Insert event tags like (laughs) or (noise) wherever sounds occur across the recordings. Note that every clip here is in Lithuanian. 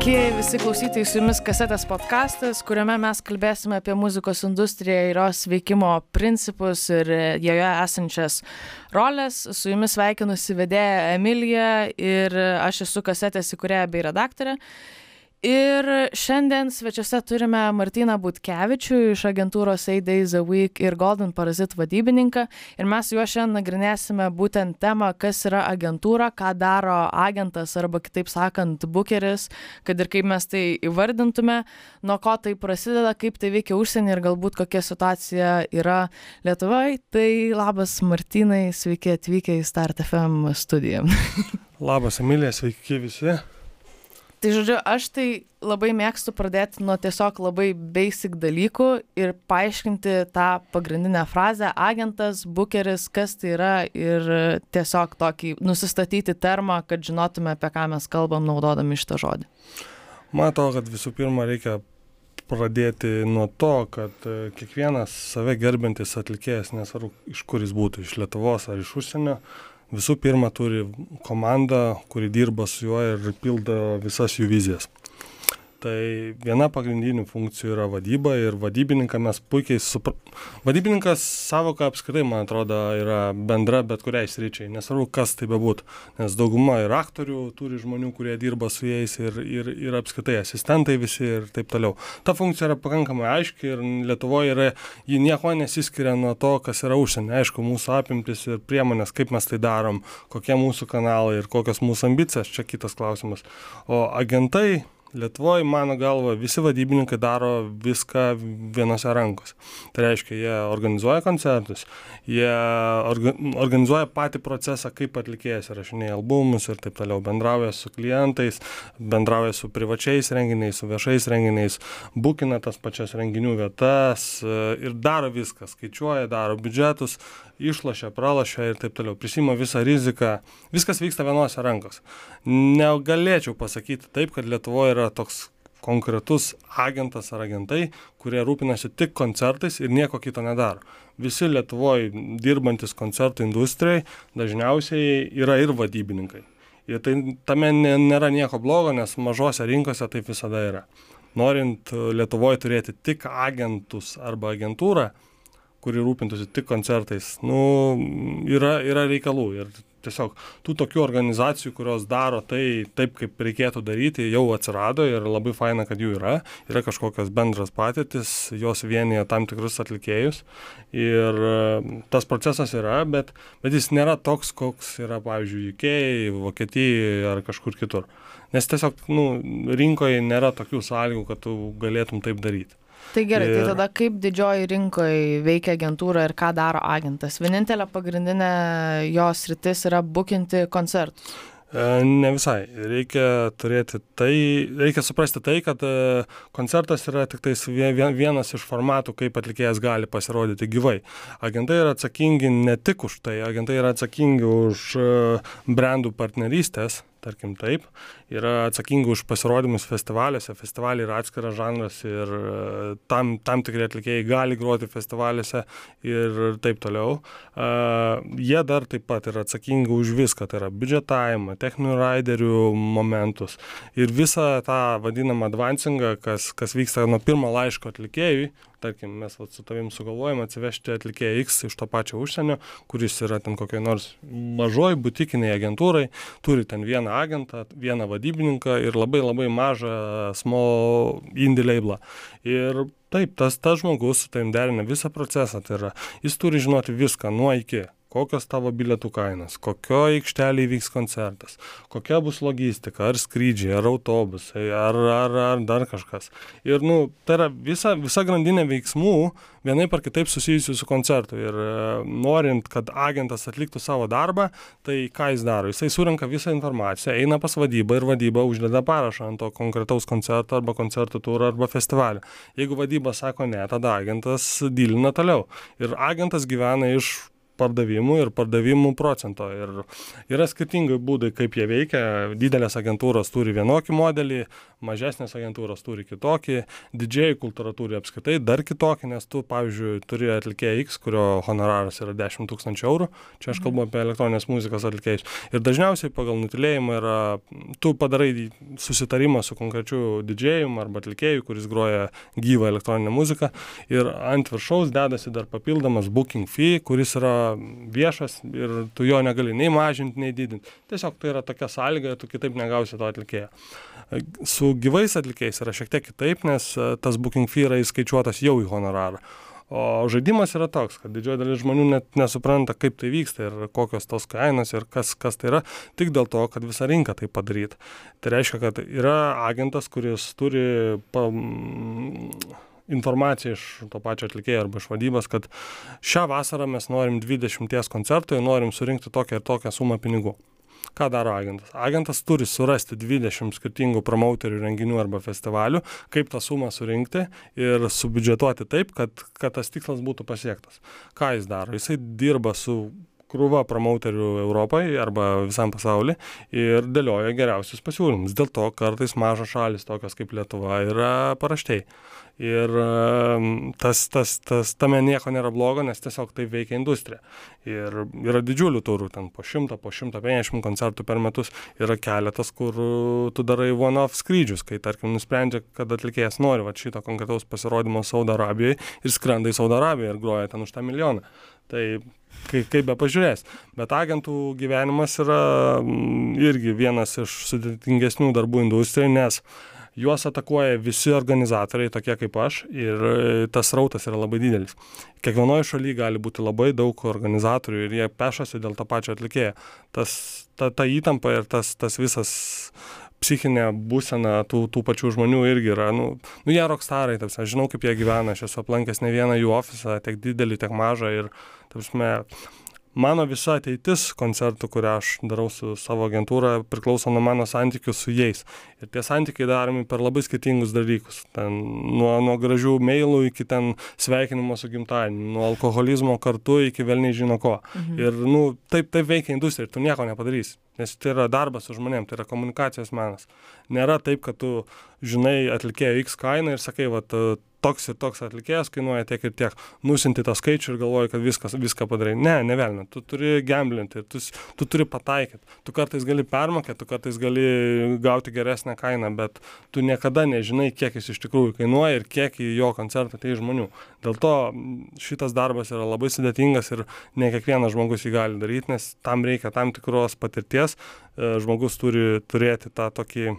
Sveiki visi klausytojai, su jumis kasetės podkastas, kuriame mes kalbėsime apie muzikos industriją ir jos veikimo principus ir joje esančias rolės. Su jumis sveikinusi vedėja Emilija ir aš esu kasetės įkurėja bei redaktorė. Ir šiandien svečiuose turime Martyną Butkevičių iš agentūros 8 Days a Week ir Golden Parazit vadybininką. Ir mes juo šiandien nagrinėsime būtent temą, kas yra agentūra, ką daro agentas arba kitaip sakant, bukeris, kad ir kaip mes tai įvardintume, nuo ko tai prasideda, kaip tai veikia užsienį ir galbūt kokia situacija yra Lietuvoje. Tai labas Martynai, sveiki atvykę į Start FM studiją. (laughs) labas Emilija, sveiki visi. Tai žodžiu, aš tai labai mėgstu pradėti nuo tiesiog labai basic dalykų ir paaiškinti tą pagrindinę frazę agentas, bukeris, kas tai yra ir tiesiog tokį nusistatyti termą, kad žinotume, apie ką mes kalbam, naudodami šitą žodį. Matau, kad visų pirma reikia pradėti nuo to, kad e, kiekvienas save gerbintis atlikėjas, nesvarbu iš kur jis būtų, iš Lietuvos ar iš užsienio, visų pirma turi komandą, kuri dirba su juo ir pildo visas jų vizijas tai viena pagrindinių funkcijų yra vadyba ir vadybininką mes puikiai supra vadybininkas sąvoka apskritai man atrodo yra bendra bet kuriai sričiai nesvarbu kas tai bebūtų nes dauguma ir aktorių turi žmonių kurie dirba su jais ir ir ir apskritai asistentai visi ir taip toliau. Ta funkcija yra pakankamai aiški ir lietuvoj yra ji niekuo nesiskiria nuo to kas yra užsieny aišku mūsų apimtys ir priemonės kaip mes tai darom kokie mūsų kanalai ir kokios mūsų ambicijos čia kitas klausimas. O agentai Lietuvoj, mano galva, visi vadybininkai daro viską vienose rankose. Tai reiškia, jie organizuoja koncertus, jie orga, organizuoja patį procesą, kaip atlikėjas rašinėja albumus ir taip toliau, bendrauja su klientais, bendrauja su privačiais renginiais, su viešais renginiais, būkina tas pačias renginių vietas e, ir daro viską, skaičiuoja, daro biudžetus, išlošia, pralošia ir taip toliau, prisima visą riziką, viskas vyksta vienose rankose. Negalėčiau pasakyti taip, kad Lietuvoje yra toks konkretus agentas ar agentai, kurie rūpinasi tik koncertais ir nieko kito nedaro. Visi Lietuvoje dirbantis koncertų industrijai dažniausiai yra ir vadybininkai. Ir tai tame nėra nieko blogo, nes mažose rinkose taip visada yra. Norint Lietuvoje turėti tik agentus arba agentūrą, kuri rūpintųsi tik koncertais, nu, yra, yra reikalų. Ir tiesiog tų tokių organizacijų, kurios daro tai taip, kaip reikėtų daryti, jau atsirado ir labai faina, kad jų yra. Yra kažkokios bendras patirtis, jos vienyje tam tikrus atlikėjus. Ir e, tas procesas yra, bet, bet jis nėra toks, koks yra, pavyzdžiui, UK, Vokietijoje ar kažkur kitur. Nes tiesiog nu, rinkoje nėra tokių sąlygų, kad tu galėtum taip daryti. Tai gerai, tai tada kaip didžioji rinkoje veikia agentūra ir ką daro agentas? Vienintelė pagrindinė jos rytis yra bukinti koncertus. E, ne visai. Reikia turėti tai, reikia suprasti tai, kad e, koncertas yra tik vienas iš formatų, kaip atlikėjas gali pasirodyti gyvai. Agentai yra atsakingi ne tik už tai, agentai yra atsakingi už e, brandų partnerystės, tarkim taip, yra atsakingi už pasirodymus festivaliuose. Festivaliai yra atskiras žanras ir e, tam, tam tikri atlikėjai gali groti festivaliuose ir taip toliau. Uh, jie dar taip pat yra atsakingi už viską, tai yra biudžetavimą, techninių raiderių momentus ir visą tą vadinamą advancingą, kas, kas vyksta nuo pirmo laiško atlikėjui, tarkim mes vat su tavim sugalvojom atsivežti atlikėją X iš to pačio užsienio, kuris yra ten kokioj nors mažoj butikiniai agentūrai, turi ten vieną agentą, vieną vadybininką ir labai labai mažą small indie labelą. Ir taip, tas, tas žmogus su tavim derina visą procesą, tai yra, jis turi žinoti viską nuo iki kokios tavo bilietų kainos, kokioj aikštelėje vyks koncertas, kokia bus logistika, ar skrydžiai, ar autobusai, ar, ar, ar dar kažkas. Ir, nu, tai yra visa, visa grandinė veiksmų vienaip ar kitaip susijusių su koncertu. Ir e, norint, kad agentas atliktų savo darbą, tai ką jis daro? Jisai surinka visą informaciją, eina pas vadybą ir vadyba uždeda parašą ant to konkretaus koncerto arba koncertų turą arba festivalio. Jeigu vadyba sako ne, tada agentas dylina toliau. Ir agentas gyvena iš pardavimų ir pardavimų procento. Ir yra skirtingai būdai, kaip jie veikia. Didelės agentūros turi vienokį modelį, mažesnės agentūros turi kitokį, didžiai kultūra turi apskritai dar kitokį, nes tu, pavyzdžiui, turi atlikėją X, kurio honoraras yra 10 tūkstančių eurų. Čia aš kalbu apie elektroninės muzikos atlikėjus. Ir dažniausiai pagal nutilėjimą yra, tu padarai susitarimą su konkrečiu didžėjum arba atlikėju, kuris groja gyvą elektroninę muziką ir ant viršaus dedasi dar papildomas booking fee, kuris yra viešas ir tu jo negali nei mažinti, nei didinti. Tiesiog tai yra tokia sąlyga, tu kitaip negausi to atlikėjo. Su gyvais atlikėjais yra šiek tiek kitaip, nes e, tas booking fee yra įskaičiuotas jau į honorarą. O žaidimas yra toks, kad didžioji dalis žmonių net nesupranta, kaip tai vyksta ir kokios tos kainos ir kas, kas tai yra, tik dėl to, kad visa rinka tai padaryti. Tai reiškia, kad yra agentas, kuris turi pa, informaciją iš to pačio atlikėjo arba iš vadybos, kad šią vasarą mes norim 20 koncertų ir norim surinkti tokią ir tokią sumą pinigų. Ką daro agentas? Agentas turi surasti 20 skirtingų promoterių renginių arba festivalių, kaip tą sumą surinkti ir subidžetuoti taip, kad, kad tas tikslas būtų pasiektas. Ką jis daro? Jisai dirba su krūva promauterių Europai arba visam pasauliu ir dėlioja geriausius pasiūlymus. Dėl to kartais mažos šalis, tokios kaip Lietuva, yra paraštei. Ir ehm, tas, tas, tas, tame nieko nėra blogo, nes tiesiog tai veikia industrija. Ir yra didžiulių turų, ten po 100, po 150 koncertų per metus. Yra keletas, kur tu darai one-off skrydžius, kai tarkim nusprendžia, kad atlikėjas nori va, šito konkretaus pasirodymo Saudo Arabijoje ir skrenda į Saudo Arabiją ir groja ten už tą milijoną. Tai kaip, kaip be pažiūrės. Bet agentų gyvenimas yra mm, irgi vienas iš sudėtingesnių darbų industrijai, nes juos atakuoja visi organizatoriai, tokie kaip aš, ir e, tas rautas yra labai didelis. Kiekvienoje šalyje gali būti labai daug organizatorių ir jie pešasi dėl to pačio atlikėjo. Tas, ta, ta įtampa ir tas, tas visas psichinė būsena tų, tų pačių žmonių irgi yra, nu, nu jie rokstarai, tarsi, aš žinau, kaip jie gyvena, aš esu aplankęs ne vieną jų ofisą, tiek didelį, tiek mažą ir, tarsi, mano visa ateitis koncertų, kurią aš darau su savo agentūra, priklauso nuo mano santykių su jais. Ir tie santykiai daromi per labai skirtingus dalykus. Ten, nuo, nuo gražių mailų iki ten sveikinimo su gimtadieniu, nuo alkoholizmo kartu iki velniai žino ko. Mhm. Ir nu, taip, taip veikia industrija ir tu nieko nepadarysi. Nes tai yra darbas su žmonėm, tai yra komunikacijos menas. Nėra taip, kad tu žinai atlikėjo X kainą ir sakai, va, toks ir toks atlikėjas kainuoja tiek ir tiek. Nusinti tą skaičių ir galvoji, kad viskas, viską padarai. Ne, nevelna. Tu turi gamblinti, tu, tu turi pataikyti. Tu kartais gali permokėti, tu kartais gali gauti geresnę kainą, bet tu niekada nežinai, kiek jis iš tikrųjų kainuoja ir kiek į jo koncertą tai žmonių. Dėl to šitas darbas yra labai sudėtingas ir ne kiekvienas žmogus jį gali daryti, nes tam reikia tam tikros patirties. E, žmogus turi turėti tą tokį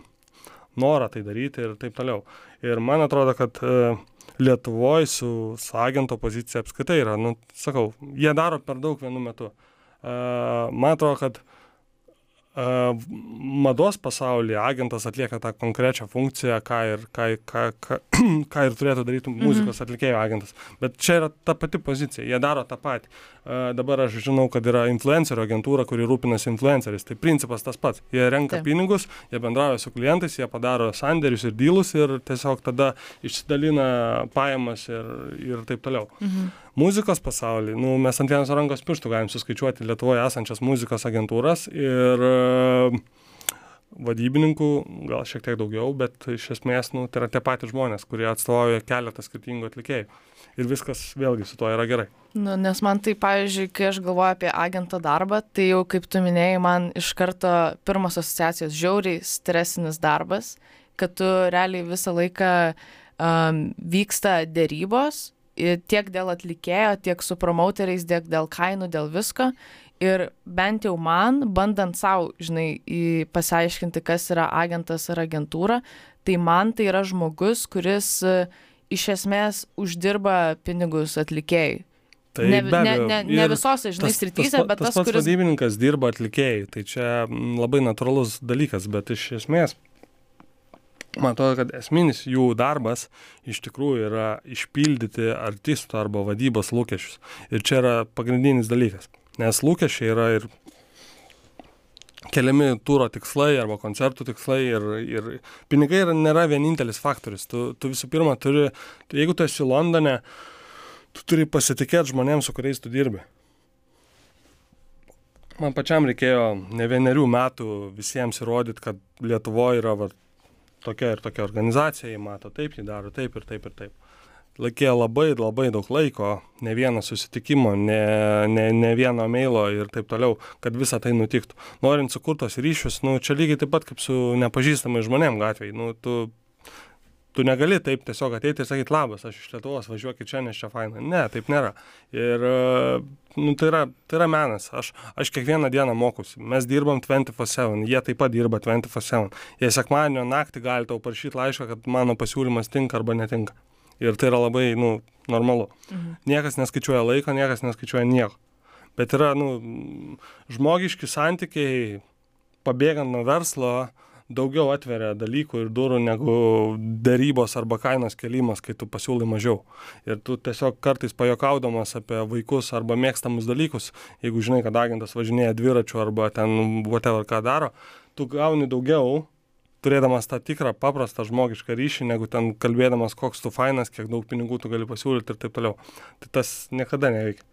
norą tai daryti ir taip toliau. Ir man atrodo, kad Lietuvoje su, su agento pozicija apskritai yra, nu, sakau, jie daro per daug vienu metu. Uh, man atrodo, kad uh, mados pasaulyje agentas atlieka tą konkrečią funkciją, ką ir, ką, ką, ką, (clears throat) ką ir turėtų daryti mhm. muzikos atlikėjo agentas. Bet čia yra ta pati pozicija, jie daro tą patį. Dabar aš žinau, kad yra influencerio agentūra, kuri rūpinasi influenceriais. Tai principas tas pats. Jie renka Taip. pinigus, jie bendrauja su klientais, jie padaro sandėrius ir dylus ir tiesiog tada išsidalina pajamas ir, ir taip toliau. Mhm muzikos pasauly nu mes ant vienos rankos pirštų galim suskaičiuoti lietuvoje esančias muzikos agentūras ir e, vadybininkų gal šiek tiek daugiau, bet iš esmės nu, tai yra tie patys žmonės, kurie atstovauja keletą skirtingų atlikėjų. Ir viskas vėlgi su to yra gerai. Nu, nes man tai, pavyzdžiui, kai aš galvoju apie agento darbą, tai jau kaip tu minėjai, man iš karto pirmos asociacijos žiauriai stresinis darbas, kad tu realiai visą laiką um, vyksta dėrybos tiek dėl atlikėjo, tiek su promauteriais, tiek dėl kainų, dėl visko. Ir bent jau man, bandant savo, žinai, pasiaiškinti, kas yra agentas ar agentūra, tai man tai yra žmogus, kuris e, iš esmės uždirba pinigus atlikėjai. Tai ne, ne, ne, ne visose, žinai, srityse, bet tas, tas pats kuris... vadybininkas dirba atlikėjai, tai čia labai natūralus dalykas, bet iš esmės man atrodo, kad esminis jų darbas iš tikrųjų yra išpildyti artistų arba vadybos lūkesčius. Ir čia yra pagrindinis dalykas. Nes lūkesčiai yra ir keliami turo tikslai arba koncertų tikslai ir, ir pinigai yra, nėra vienintelis faktorius. Tu, tu visų pirma turi, jeigu tu esi Londone, tu turi pasitikėti žmonėms, su kuriais tu dirbi. man pačiam reikėjo ne vienerių metų visiems įrodyti, kad Lietuvoje yra va, tokia ir tokia organizacija, jie mato taip, jie daro taip ir taip ir taip. Laikėjo labai labai daug laiko, ne vieno susitikimo, ne, ne, ne vieno mailo ir taip toliau, kad visa tai nutiktų. Norint sukurtos ryšius, nu, čia lygiai taip pat kaip su nepažįstamai žmonėm gatvėje. Nu, tu tu negali taip tiesiog ateiti ir sakyti labas, aš iš Lietuvos, važiuokit čia, nes čia faina. Ne, taip nėra. Ir nu, tai, yra, tai yra menas. Aš, aš kiekvieną dieną mokusi. Mes dirbam 24-7, jie taip pat dirba 24-7. Jie sekmadienio naktį gali tau parašyti laišką, kad mano pasiūlymas tinka arba netinka. Ir tai yra labai, nu, normalu. Mhm. Niekas neskaičiuoja laiko, niekas neskaičiuoja nieko. Bet yra, nu, žmogiški santykiai, pabėgant nuo verslo, uh, daugiau atveria dalykų ir durų negu darybos arba kainos kelimas, kai tu pasiūlai mažiau. Ir tu tiesiog kartais pajokaudamas apie vaikus arba mėgstamus dalykus, jeigu žinai, kad agentas važinėja dviračiu arba ten whatever ką daro, tu gauni daugiau, turėdamas tą tikrą paprastą žmogišką ryšį, negu ten kalbėdamas, koks tu fainas, kiek daug pinigų tu gali pasiūlyti ir taip toliau. Tai tas niekada neveikia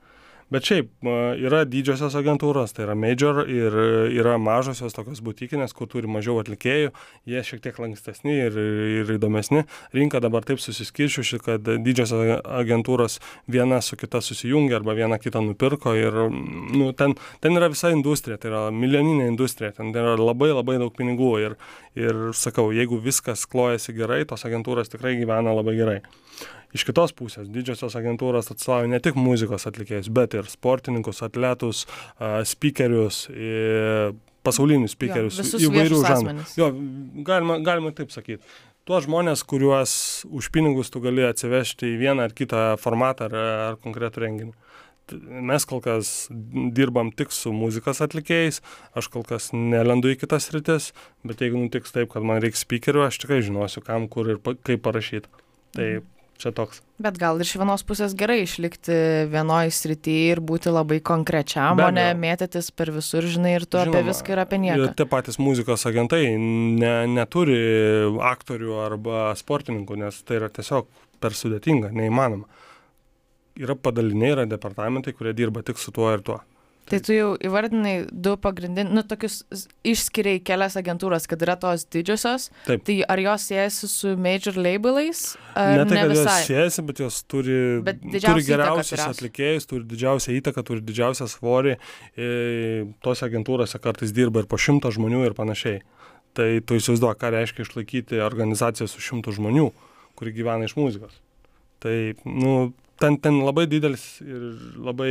bet šiaip yra didžiosios agentūros tai yra major ir yra mažosios tokios butikinės kur turi mažiau atlikėjų jie šiek tiek lankstesni ir ir įdomesni. Rinka dabar taip susiskirsčiusi kad didžiosios agentūros viena su kita susijungė arba viena kitą nupirko ir nu ten ten yra visa industrija tai yra milijoninė industrija ten yra labai labai daug pinigų ir ir sakau jeigu viskas klojasi gerai tos agentūros tikrai gyvena labai gerai iš kitos pusės didžiosios agentūros atstovauja ne tik muzikos atlikėjus bet ir sportininkus atletus spykerius pasaulinius spykerius įvairių žanrų. jo galima galima taip sakyt. Tuos žmones kuriuos už pinigus tu gali atsivežti į vieną ar kitą formatą ar, ar konkretų renginį. Mes kol kas dirbam tik su muzikos atlikėjais, aš kol kas nelendu į kitas rytis, bet jeigu nutiks taip, kad man reikia spykerių, aš tikrai žinosiu, kam, kur ir kaip parašyti. Tai mhm čia toks. Bet gal iš vienos pusės gerai išlikti vienoje srityje ir būti labai konkrečiam, o ne mėtytis per visur, žinai, ir tu Žinoma, apie viską ir apie nieką. Ir tie patys muzikos agentai ne, neturi aktorių arba sportininkų, nes tai yra tiesiog per sudėtinga, neįmanoma. Yra padaliniai, yra departamentai, kurie dirba tik su tuo ir tuo. Tai tu jau įvardinai du pagrindinius, nu, tokius išskiriai kelias agentūras, kad yra tos didžiosios. Taip. Tai ar jos siejasi su major labelais? Ne tai, ne kad visai? jos siejasi, bet jos turi, bet turi geriausius atlikėjus, turi didžiausią įtaką, turi didžiausią svorį. E, tos agentūrose kartais dirba ir po šimtą žmonių ir panašiai. Tai tu įsivaizduoji, ką reiškia išlaikyti organizaciją su šimtu žmonių, kuri gyvena iš muzikos. Tai, nu, ten ten labai didelis ir labai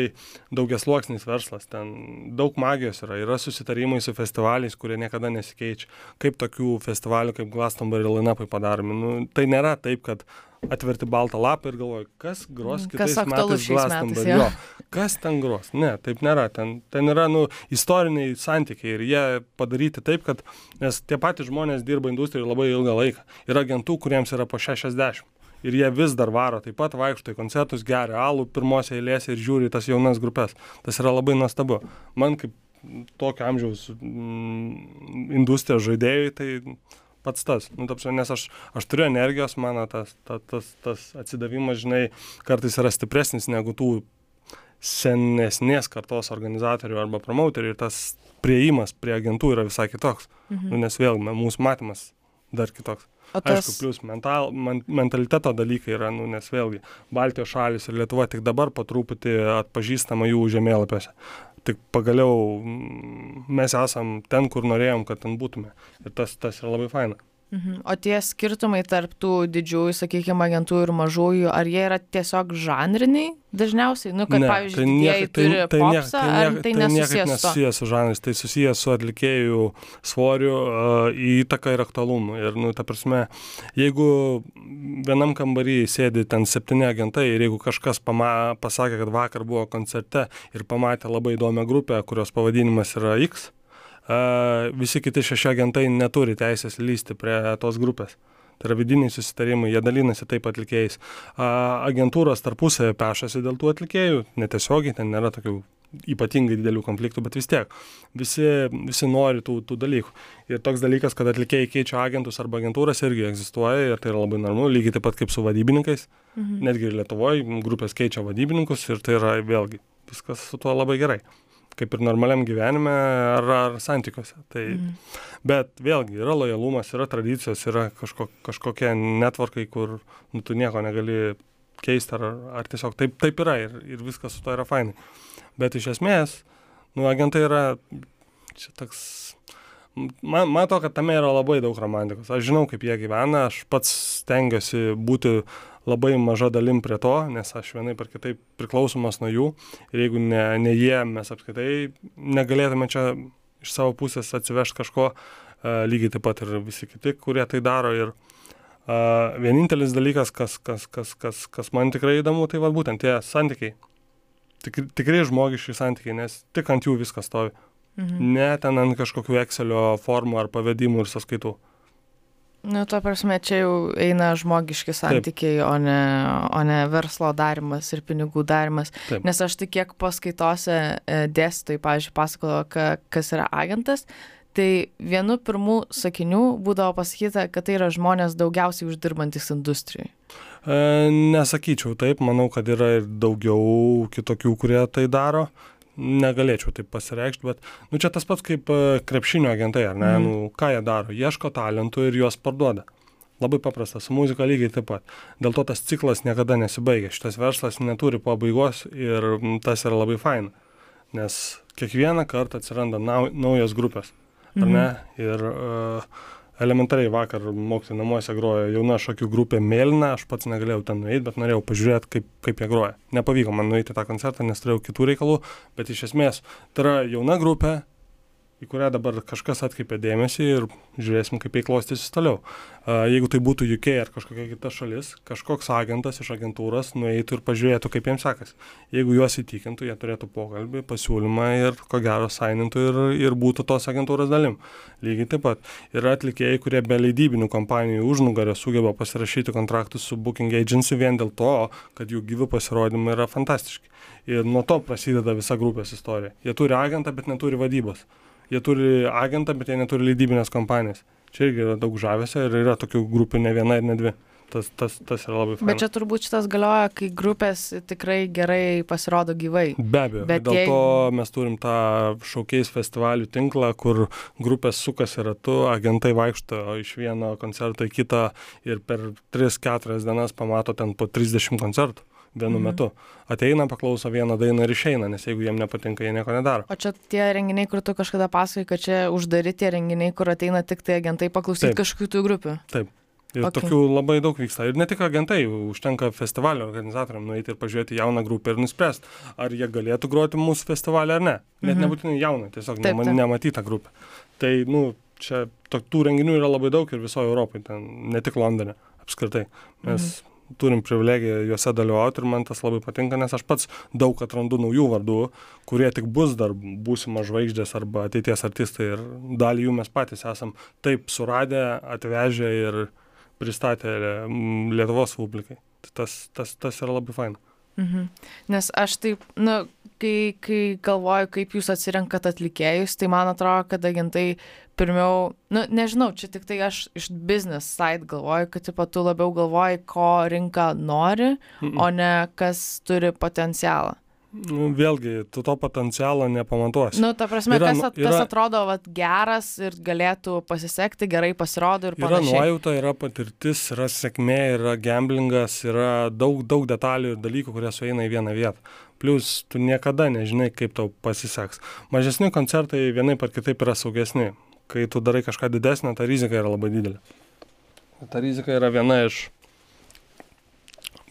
daugiasluoksnis verslas ten daug magijos yra. Yra susitarimai su festivaliais kurie niekada nesikeičia. Kaip tokių festivalių kaip glastonbery lainapai padaromi? Nu tai nėra taip kad atverti baltą lapą ir galvoji kas gros mm, kitais kas metais glastonbery jo. Kas ten gros? Ne taip nėra. Ten ten yra nu istoriniai santykiai ir jie padaryti taip kad nes tie patys žmonės dirba industrijoj labai ilgą laiką. Yra agentų kuriems yra po šešiasdešim ir jie vis dar varo taip pat vaikšto į koncertus geria alų pirmose eilėse ir žiūri tas jaunas grupes. Tas yra labai nuostabu. Man kaip tokio amžiaus mm, industrijos žaidėjui tai pats tas. Nu ta prasme nes aš aš turiu energijos mano tas ta tas tas atsidavimas žinai kartais yra stipresnis negu tų senesnės kartos organizatorių arba promauterių ir tas priėjimas prie agentų yra visai kitoks. Mhm. nu nes vėl mūsų matymas dar kitoks O tas... Aišku, plus mental, man, mentaliteto dalykai yra, nu, nes vėlgi Baltijos šalis ir Lietuva tik dabar po truputį atpažįstama jų žemėlapiuose. Tik pagaliau mes esam ten, kur norėjom, kad ten būtume. Ir tas, tas yra labai faina. Mhm. O tie skirtumai tarp tų didžiųjų, sakykime, agentų ir mažųjų, ar jie yra tiesiog žanriniai dažniausiai? Nu, kad, ne, pavyzdžiui, tai niek, tai, turi tai, popsą, tai, niek, tai, tai nesusijęs nesusijęs su žanrais, tai susijęs su atlikėjų svoriu, uh, įtaka ir aktualumu. Ir, nu, ta prasme, jeigu vienam kambarį sėdi ten septyni agentai ir jeigu kažkas pama, pasakė, kad vakar buvo koncerte ir pamatė labai įdomią grupę, kurios pavadinimas yra X, visi kiti šeši agentai neturi teisės lysti prie tos grupės. Tai yra vidiniai susitarimai, jie dalinasi taip atlikėjais. Agentūros tarpusavėje pešasi dėl tų atlikėjų, netiesiogiai, ten nėra tokių ypatingai didelių konfliktų, bet vis tiek visi, visi nori tų, tų dalykų. Ir toks dalykas, kad atlikėjai keičia agentus arba agentūras irgi egzistuoja ir tai yra labai normalu, lygiai taip pat kaip su vadybininkais. Mhm. Netgi ir Lietuvoje grupės keičia vadybininkus ir tai yra vėlgi viskas su tuo labai gerai kaip ir normaliam gyvenime ar, ar santykiuose. Tai, mm. Bet vėlgi yra lojalumas, yra tradicijos, yra kažko, kažkokie netvarkai, kur nu, tu nieko negali keisti, ar, ar tiesiog taip, taip yra ir, ir viskas su to yra fainai. Bet iš esmės, nu, agentai yra čia toks man, mato, kad tame yra labai daug romantikos. Aš žinau, kaip jie gyvena, aš pats stengiuosi būti labai maža dalim prie to, nes aš vienai par kitaip priklausomas nuo jų ir jeigu ne, ne jie, mes apskaitai negalėtume čia iš savo pusės atsivežti kažko, uh, lygiai taip pat ir visi kiti, kurie tai daro. Ir uh, vienintelis dalykas, kas, kas, kas, kas, kas man tikrai įdomu, tai va būtent tie santykiai. Tik, tikrai žmogiški santykiai, nes tik ant jų viskas stovi. Mhm. Ne ten ant kažkokių Excelio formų ar pavedimų ir sąskaitų. Nu, to prasme, čia jau eina žmogiški santykiai, o ne, o ne verslo darimas ir pinigų darimas. Taip. Nes aš tik kiek paskaitose e, dėstytojai, pavyzdžiui, pasakojo, ka, kas yra agentas, tai vienu pirmų sakinių būdavo pasakyta, kad tai yra žmonės daugiausiai uždirbantis industrijai. E, nesakyčiau taip, manau, kad yra ir daugiau kitokių, kurie tai daro negalėčiau taip pasireikšti, bet nu, čia tas pats kaip e, krepšinio agentai, ar ne? Mm. Nu, ką jie daro? Ieško talentų ir juos parduoda. Labai paprasta, su muzika lygiai taip pat. Dėl to tas ciklas niekada nesibaigia. Šitas verslas neturi pabaigos ir tas yra labai faina. Nes kiekvieną kartą atsiranda nau, naujos grupės. Ar ne? Ir uh, elementariai vakar mokytojų namuose grojo jauna šokių grupė Mėlyna, aš pats negalėjau ten nueiti, bet norėjau pažiūrėti, kaip, kaip jie groja. Nepavyko man nueiti tą koncertą, nes turėjau kitų reikalų, bet iš esmės tai yra jauna grupė, į kurią dabar kažkas atkreipia dėmesį ir žiūrėsim, kaip jie klostysis toliau. Jeigu tai būtų UK ar kažkokia kita šalis, kažkoks agentas iš agentūros nueitų ir pažiūrėtų, kaip jiems sekasi. Jeigu juos įtikintų, jie turėtų pokalbį, pasiūlymą ir ko gero sainintų ir, ir būtų tos agentūros dalim. Lygiai taip pat yra atlikėjai, kurie be leidybinių kompanijų užnugario sugeba pasirašyti kontraktus su Booking Agency vien dėl to, kad jų gyvi pasirodymai yra fantastiški. Ir nuo to prasideda visa grupės istorija. Jie turi agentą, bet neturi vadybos jie turi agentą, bet jie neturi leidybinės kompanijos. Čia irgi yra daug žavesio ir yra tokių grupių ne viena ir ne dvi. Tas, tas, tas yra labai faina. Bet čia turbūt šitas galioja, kai grupės tikrai gerai pasirodo gyvai. Be abejo. Bet dėl jei... to mes turim tą šaukiais festivalių tinklą, kur grupės sukasi ratu, agentai vaikšto iš vieno koncerto į kitą ir per 3-4 dienas pamato ten po 30 koncertų vienu mhm. metu. Ateina, paklauso vieną dainą ir išeina, nes jeigu jiem nepatinka, jie nieko nedaro. O čia tie renginiai, kur tu kažkada pasakai, kad čia uždaryti renginiai, kur ateina tik tai agentai paklausyti kažkokių tų grupių. Taip. Ir okay. tokių labai daug vyksta. Ir ne tik agentai, užtenka festivalio organizatoriam nueiti ir pažiūrėti jauną grupę ir nuspręsti, ar jie galėtų groti mūsų festivalį ar ne. Net mhm. nebūtinai jauną, tiesiog taip, taip. nematytą grupę. Tai, nu, čia tų renginių yra labai daug ir visoje Europoje, ten, ne tik Londone apskritai. Mes mhm turim privilegiją juose dalyvauti ir man tas labai patinka, nes aš pats daug atrandu naujų vardų, kurie tik bus dar būsimas žvaigždės arba ateities artistai ir dalį jų mes patys esam taip suradę, atvežę ir pristatę Lietuvos publikai. Tai tas, tas, tas yra labai faina. Mhm. Nes aš taip, na, kai, kai galvoju, kaip jūs atsirenkat atlikėjus, tai man atrodo, kad agentai pirmiau, nu, nežinau, čia tik tai aš iš business side galvoju, kad tipo, tu labiau galvoji, ko rinka nori, o ne kas turi potencialą. Nu, vėlgi, tu to potencialo nepamatuosi. Nu, ta prasme, yra, kas, at, yra, kas atrodo vat, geras ir galėtų pasisekti, gerai pasirodo ir panašiai. Yra nuojauta, yra patirtis, yra sėkmė, yra gamblingas, yra daug, daug detalių ir dalykų, kurie sueina į vieną vietą. Plus, tu niekada nežinai, kaip tau pasiseks. Mažesni koncertai vienai par kitaip yra saugesni. Kai tu darai kažką didesnio, ta rizika yra labai didelė. Ta rizika yra viena iš,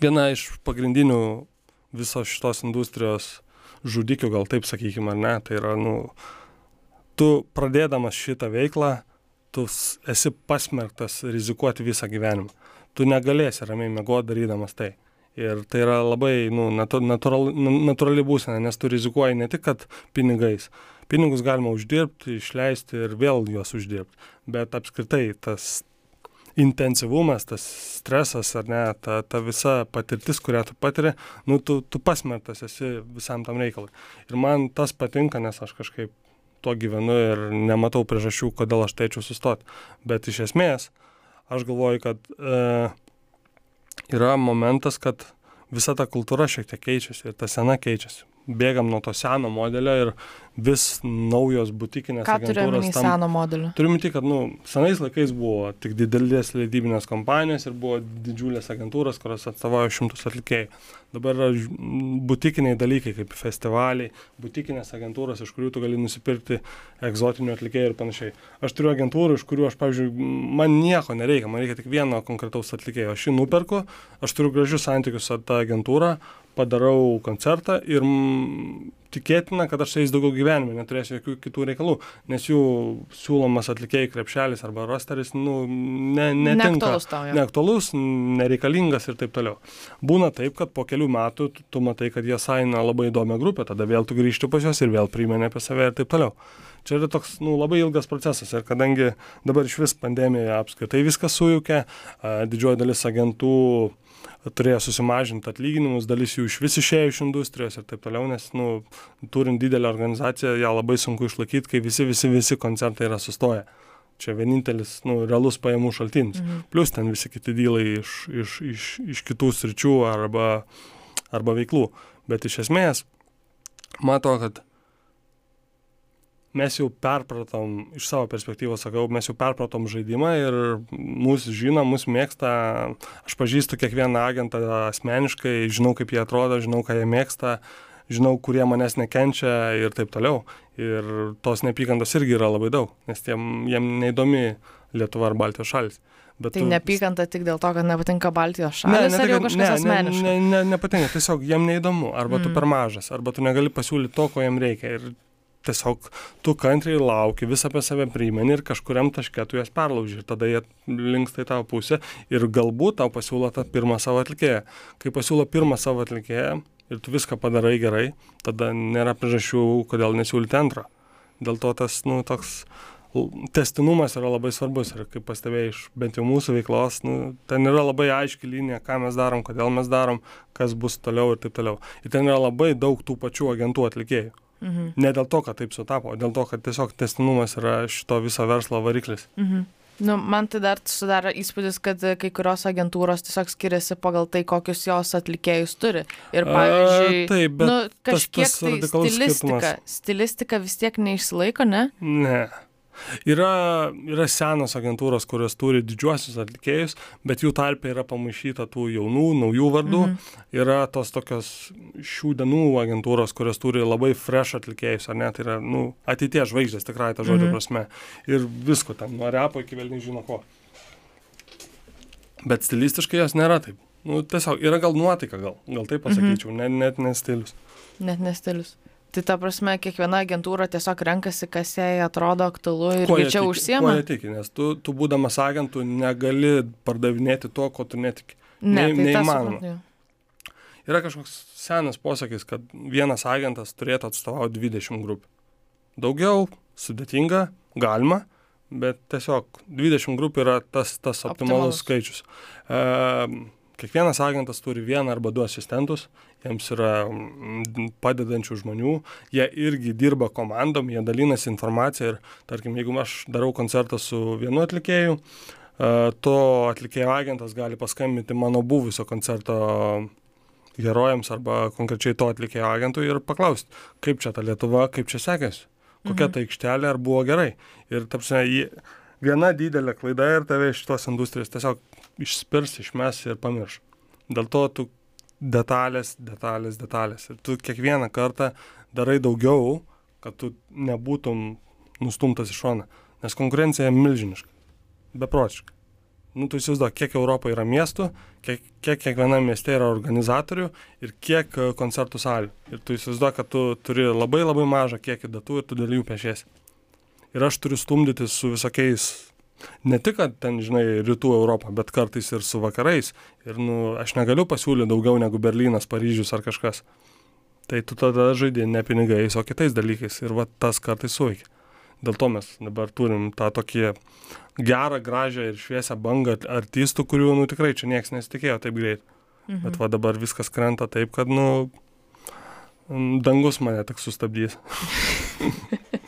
viena iš pagrindinių visos šitos industrijos žudikių, gal taip sakykime, ar ne, tai yra, nu, tu pradėdamas šitą veiklą, tu esi pasmerktas rizikuoti visą gyvenimą. Tu negalėsi ramiai mėgoti darydamas tai. Ir tai yra labai nu, natūrali, natūrali būsena, nes tu rizikuoji ne tik, kad pinigais. Pinigus galima uždirbti, išleisti ir vėl juos uždirbti. Bet apskritai tas intensyvumas, tas stresas ar ne, ta, ta visa patirtis, kurią tu patiri, nu, tu, tu pasmertas esi visam tam reikalui. Ir man tas patinka, nes aš kažkaip tuo gyvenu ir nematau priežasčių, kodėl aš teičiau sustoti. Bet iš esmės, aš galvoju, kad e, yra momentas, kad visa ta kultūra šiek tiek keičiasi ir ta sena keičiasi. Bėgam nuo to seno modelio ir vis naujos butikinės Ką turiu agentūros omeny tam seno modelio? Turiu minti, kad nu, senais laikais buvo tik didelės leidybinės kompanijos ir buvo didžiulės agentūros, kurios atstovauja šimtus atlikėjų. Dabar yra butikiniai dalykai kaip festivaliai, butikinės agentūros, iš kurių tu gali nusipirkti egzotinių atlikėjų ir panašiai. Aš turiu agentūrų, iš kurių aš, pavyzdžiui, man nieko nereikia, man reikia tik vieno konkretaus atlikėjo. Aš jį nuperku, aš turiu gražius santykius su ta agentūra, padarau koncertą ir m, tikėtina, kad aš su jais daugiau gyvenime neturėsiu jokių kitų reikalų, nes jų siūlomas atlikėjų krepšelis arba rosteris, nu, ne, netinka. Neaktualus tau. jo. Neaktualus, nereikalingas ir taip toliau. Būna taip, kad po kelių metų tu, tu matai, kad jie saina labai įdomią grupę, tada vėl tu grįžti pas juos ir vėl primeni apie save ir taip toliau. Čia yra toks nu, labai ilgas procesas ir kadangi dabar iš vis pandemija apskritai viskas sujaukė, a, didžioji dalis agentų turėjo susimažinti atlyginimus, dalis jų iš vis išėjo iš industrijos ir taip toliau, nes, nu, turint didelę organizaciją, ją labai sunku išlaikyti, kai visi, visi, visi koncertai yra sustoję. Čia vienintelis, nu, realus pajamų šaltinis. Mhm. Plus ten visi kiti dylai iš, iš, iš, iš kitų sričių arba, arba veiklų. Bet iš esmės, matau, kad mes jau perpratom, iš savo perspektyvos sakau, mes jau perpratom žaidimą ir mūsų žino, mūsų mėgsta, aš pažįstu kiekvieną agentą asmeniškai, žinau, kaip jie atrodo, žinau, ką jie mėgsta, žinau, kurie manęs nekenčia ir taip toliau. Ir tos neapykantos irgi yra labai daug, nes tiem, jiem neįdomi Lietuva ar Baltijos šalis. Bet Tai tu- neapykanta tik dėl to, kad nepatinka Baltijos šalis, ne, ar jau kažkas asmeniškai? Ne, ne, ne, nepatinka, tiesiog jiem neįdomu, arba mm. tu per mažas, arba tu negali pasiūlyti to, ko jiem reikia. Ir tiesiog tu kantriai lauki, visą apie save priimeni ir kažkuriam taške tu jas perlauži. Ir tada jie linksta į tavo pusę ir galbūt tau pasiūlo tą pirmą savo atlikėją. Kai pasiūlo pirmą savo atlikėją ir tu viską padarai gerai, tada nėra priežasčių, kodėl nesiūlyti antrą. Dėl to tas, nu, toks testinumas yra labai svarbus ir kaip pastebėjai iš bent jau mūsų veiklos, nu, ten yra labai aiški linija, ką mes darom, kodėl mes darom, kas bus toliau ir taip toliau. Ir ten yra labai daug tų pačių agentų atlikėjų. Mhm. Ne dėl to, kad taip sutapo, o dėl to, kad tiesiog testinumas yra šito viso verslo variklis. Mhm. Nu, man tai dar sudaro įspūdis, kad e, kai kurios agentūros tiesiog skiriasi pagal tai, kokius jos atlikėjus turi. Ir pavyzdžiui, A, taip, nu, tas- kažkiek tas tai radikalus stilistika, skirtumas. stilistika vis tiek neišsilaiko, ne? Ne. Yra, yra senos agentūros, kurios turi didžiuosius atlikėjus, bet jų tarpe yra pamaišyta tų jaunų, naujų vardų. Mhm. Yra tos tokios šių dienų agentūros, kurios turi labai fresh atlikėjus, ar ne, tai yra, nu, ateities žvaigždės, tikrai ta žodžio Mhm. prasme. Ir visko ten, nuo repo iki vėl nežino ko. Bet stilistiškai jos nėra taip. Nu, tiesiog yra gal nuotaika, gal, gal taip pasakyčiau, mhm. net, net ne stilius. Net nestilius. Tai ta prasme, kiekviena agentūra tiesiog renkasi, kas jai atrodo aktualu ir Kuo čia užsiema. Kuo tiki, nes tu, tu būdamas agentų negali pardavinėti to, ko tu netiki. Ne, nei- tai neįmanoma. Yra kažkoks senas posakis, kad vienas agentas turėtų atstovauti 20 grupių. Daugiau, sudėtinga, galima, bet tiesiog 20 grupių yra tas, tas optimalus Optimalus. skaičius. E, kiekvienas agentas turi vieną arba du asistentus, jiems yra mm, padedančių žmonių, jie irgi dirba komandom, jie dalinasi informaciją ir, tarkim, jeigu aš darau koncertą su vienu atlikėju, e, to atlikėjo agentas gali paskambinti mano buvusio koncerto herojams arba konkrečiai to atlikėjo agentui ir paklausti, kaip čia ta Lietuva, kaip čia sekėsi, kokia Mhm. ta aikštelė, ar buvo gerai. Ir tapsime, viena didelė klaida ir tave iš tos industrijos tiesiog išspirs, išmes ir pamirš. Dėl to tu detalės, detalės, detalės. Ir tu kiekvieną kartą darai daugiau, kad tu nebūtum nustumtas į šoną. Nes konkurencija milžiniška. Beprotiška. Nu, tu įsivaizduok, kiek Europoje yra miestų, kiek, kiek kiekviename mieste yra organizatorių ir kiek e, koncertų salių. Ir tu įsivaizduok, kad tu turi labai labai mažą kiekį datų ir tu dėl jų pešiesi. Ir aš turiu stumdytis su visokiais, ne tik, kad ten, žinai, rytų Europą, bet kartais ir su vakarais. Ir, nu, aš negaliu pasiūlyti daugiau negu Berlynas, Paryžius ar kažkas. Tai tu tada žaidži ne pinigais, o kitais dalykais. Ir va tas kartais suveikia. Dėl to mes dabar turim tą tokį gerą, gražią ir šviesią bangą artistų, kurių, nu, tikrai čia niekas nesitikėjo taip greit. Mhm. Bet va dabar viskas krenta taip, kad, nu, dangus mane tik sustabdys. (laughs)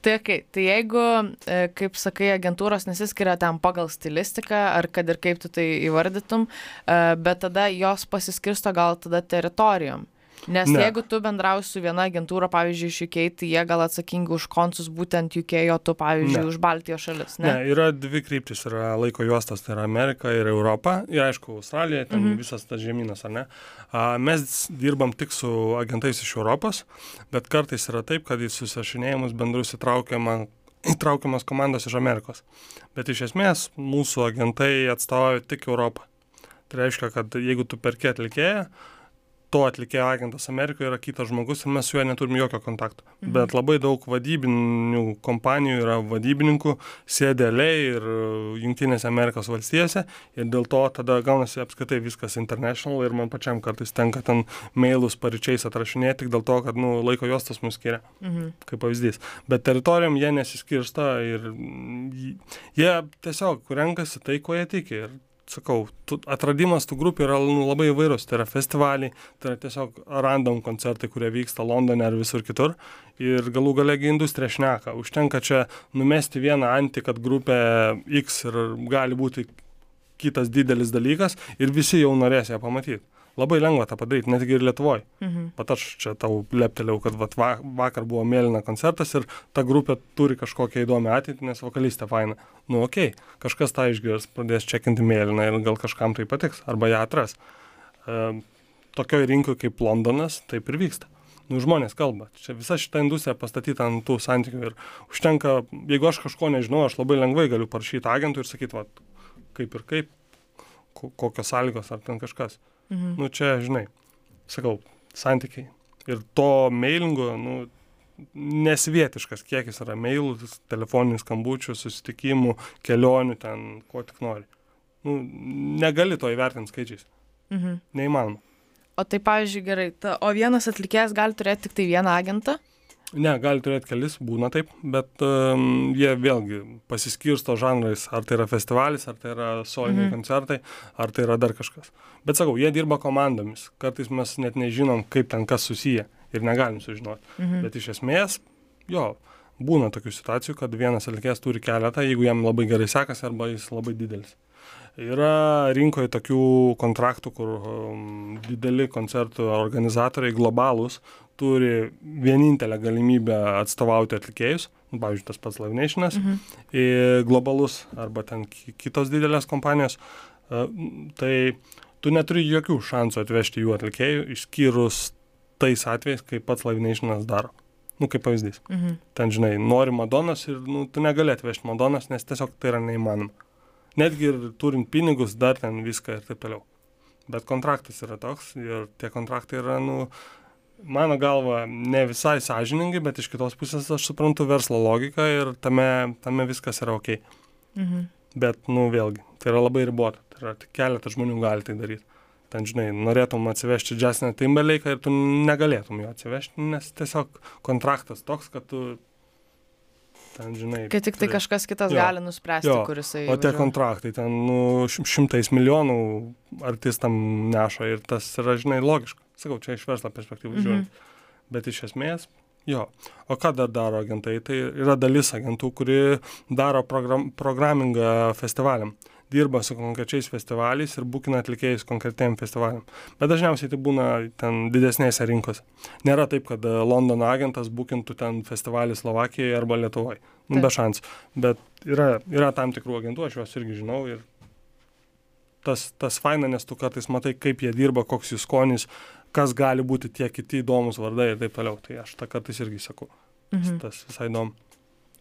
Tai, okay, tai jeigu, e, kaip sakai, agentūros nesiskiria ten pagal stilistiką, ar kad ir kaip tu tai įvardytum, e, bet tada jos pasiskirsto gal tada teritorijom. Nes Ne. jeigu tu bendrausi su viena agentūra, pavyzdžiui, iš UK, tai jie gal atsakingi už konsus būtent UK, o tu, pavyzdžiui, Ne. už Baltijos šalis, Ne, ne? yra dvi kryptis, yra laiko juostas, tai yra Amerika ir Europa, ir aišku, Australija, ten Mhm. visas tas žemynas, ar ne. A, mes dirbam tik su agentais iš Europos, bet kartais yra taip, kad į susirašinėjimus bendrus įtraukiama įtraukiamas komandos iš Amerikos. Bet iš esmės mūsų agentai atstovauja tik Europą. Tai reiškia, kad jeigu tu perki atlikėją, to atlikėjo agentas Amerikoje yra kitas žmogus ir mes su juo neturim jokio kontakto. Mhm. Bet labai daug vadybinių kompanijų yra vadybininkų, sėdėliai ir Junktinėse Amerikos valstijose ir dėl to tada gaunasi apskritai viskas international ir man pačiam kartais tenka ten mailus paryčiais atrašinėti tik dėl to, kad nu, laiko juostas mus skiria Mhm. kaip pavyzdys. Bet teritorijom jie nesiskirsta ir jie tiesiog renkasi tai, ko jie tiki. Ir sakau, tu, atradimas tų grupių yra nu, labai įvairus. Tai yra festivaliai, tai yra tiesiog random koncertai, kurie vyksta Londone ar visur kitur. Ir galų galegi industrija šneka. Užtenka čia numesti vieną antį, kad grupė X ir gali būti kitas didelis dalykas ir visi jau norės ją pamatyti. Labai lengva tą padaryti, netgi ir Lietuvoje. Mhm. Pat aš čia tau leptelėjau, kad vat, va, vakar buvo mėlyna koncertas ir ta grupė turi kažkokią įdomią ateitį, nes vokalistė faina. Nu, okei, okay, kažkas tą išgirs, pradės čekinti mėlyną ir gal kažkam tai patiks, arba ją atras. E, tokioj rinkoje kaip Londonas taip ir vyksta. Nu, žmonės kalba. Čia visa šita industrija pastatyta ant tų santykių ir užtenka, jeigu aš kažko nežinau, aš labai lengvai galiu parašyti agentui ir sakyti, va, kaip ir kaip, ko- kokios sąlygos ar ten kažkas. Mhm. Nu, čia, žinai, sakau, santykiai. Ir to mailingo, nu, nesvietiškas kiekis yra mailų, telefoninių skambučių, susitikimų, kelionių, ten, ko tik nori. Nu, negali to įvertinti skaičiais. Mhm. Neįmanoma. O tai, pavyzdžiui, gerai, ta, o vienas atlikėjas gali turėti tik tai vieną agentą? Ne, gali turėti kelis, būna taip, bet um, jie vėlgi pasiskirsto žanrais, ar tai yra festivalis, ar tai yra soliniai Mhm. koncertai, ar tai yra dar kažkas. Bet sakau, jie dirba komandomis, kartais mes net nežinom, kaip ten kas susiję ir negalim sužinoti. Mhm. Bet iš esmės, jo, būna tokių situacijų, kad vienas atlikėjas turi keletą, jeigu jam labai gerai sekasi arba jis labai didelis. Yra rinkoje tokių kontraktų, kur um, dideli koncertų organizatoriai globalūs turi vienintelę galimybę atstovauti atlikėjus, nu, pavyzdžiui, tas pats Live Nationas, Mhm. globalus arba ten ki- kitos didelės kompanijos, e, tai tu neturi jokių šansų atvežti jų atlikėjų, išskyrus tais atvejais, kai pats Live Nationas daro. Nu, kaip pavyzdys. Mhm. Ten, žinai, nori Madonas ir nu, tu negali atvežti Madonas, nes tiesiog tai yra neįmanoma. Netgi ir turint pinigus, dar ten viską ir taip toliau. Bet kontraktas yra toks ir tie kontraktai yra, nu, mano galva, ne visai sąžiningai, bet iš kitos pusės aš suprantu verslo logiką ir tame, tame viskas yra ok. Mhm. Bet, nu, vėlgi, tai yra labai ribota. Tai yra tik keletas žmonių gali tai daryti. Ten, žinai, norėtum atsivežti Justinę Timberlake'ą ir tu negalėtum jo atsivežti, nes tiesiog kontraktas toks, kad tu ten, žinai. Kai tik tai kažkas kitas Jo. gali nuspręsti, Jo. kuris tai... O tie kontraktai ten, nu, šim- šimtais milijonų artistam neša ir tas yra, žinai, logiška. Sakau, čia iš verslo perspektyvų Mhm. žiūrint. Bet iš esmės, jo. O ką dar daro agentai? Tai yra dalis agentų, kuri daro program, programingą festivaliam. Dirba su konkrečiais festivaliais ir būkina atlikėjus konkretiem festivaliam. Bet dažniausiai tai būna ten didesnėse rinkose. Nėra taip, kad e, Londono agentas būkintų ten festivalį Slovakijoje arba Lietuvoje. Nu, be šansų. Bet yra, yra tam tikrų agentų, aš juos irgi žinau ir tas, tas faina, nes tu kartais matai, kaip jie dirba, koks jų skonis, kas gali būti tie kiti įdomus vardai ir taip toliau. Tai aš tą kartais irgi sakau. Mhm. Tas visai įdomu.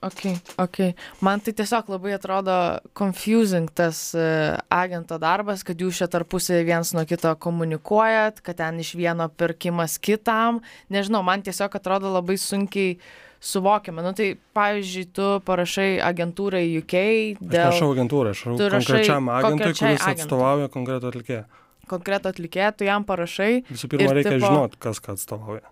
Ok, ok. Man tai tiesiog labai atrodo confusing tas uh, agento darbas, kad jūs čia tarpusai viens nuo kito komunikuojat, kad ten iš vieno pirkimas kitam. Nežinau, man tiesiog atrodo labai sunkiai suvokiama. Nu tai, pavyzdžiui, tu parašai agentūrai UK Aš dėl rašau agentūrą, aš rašau konkrečiam agentui, kuris agentui. atstovauja konkretų atlikėją. konkreto atlikėjo, tu jam parašai. Visų pirma, Ir reikia tipo- žinot, kas ką atstovauja.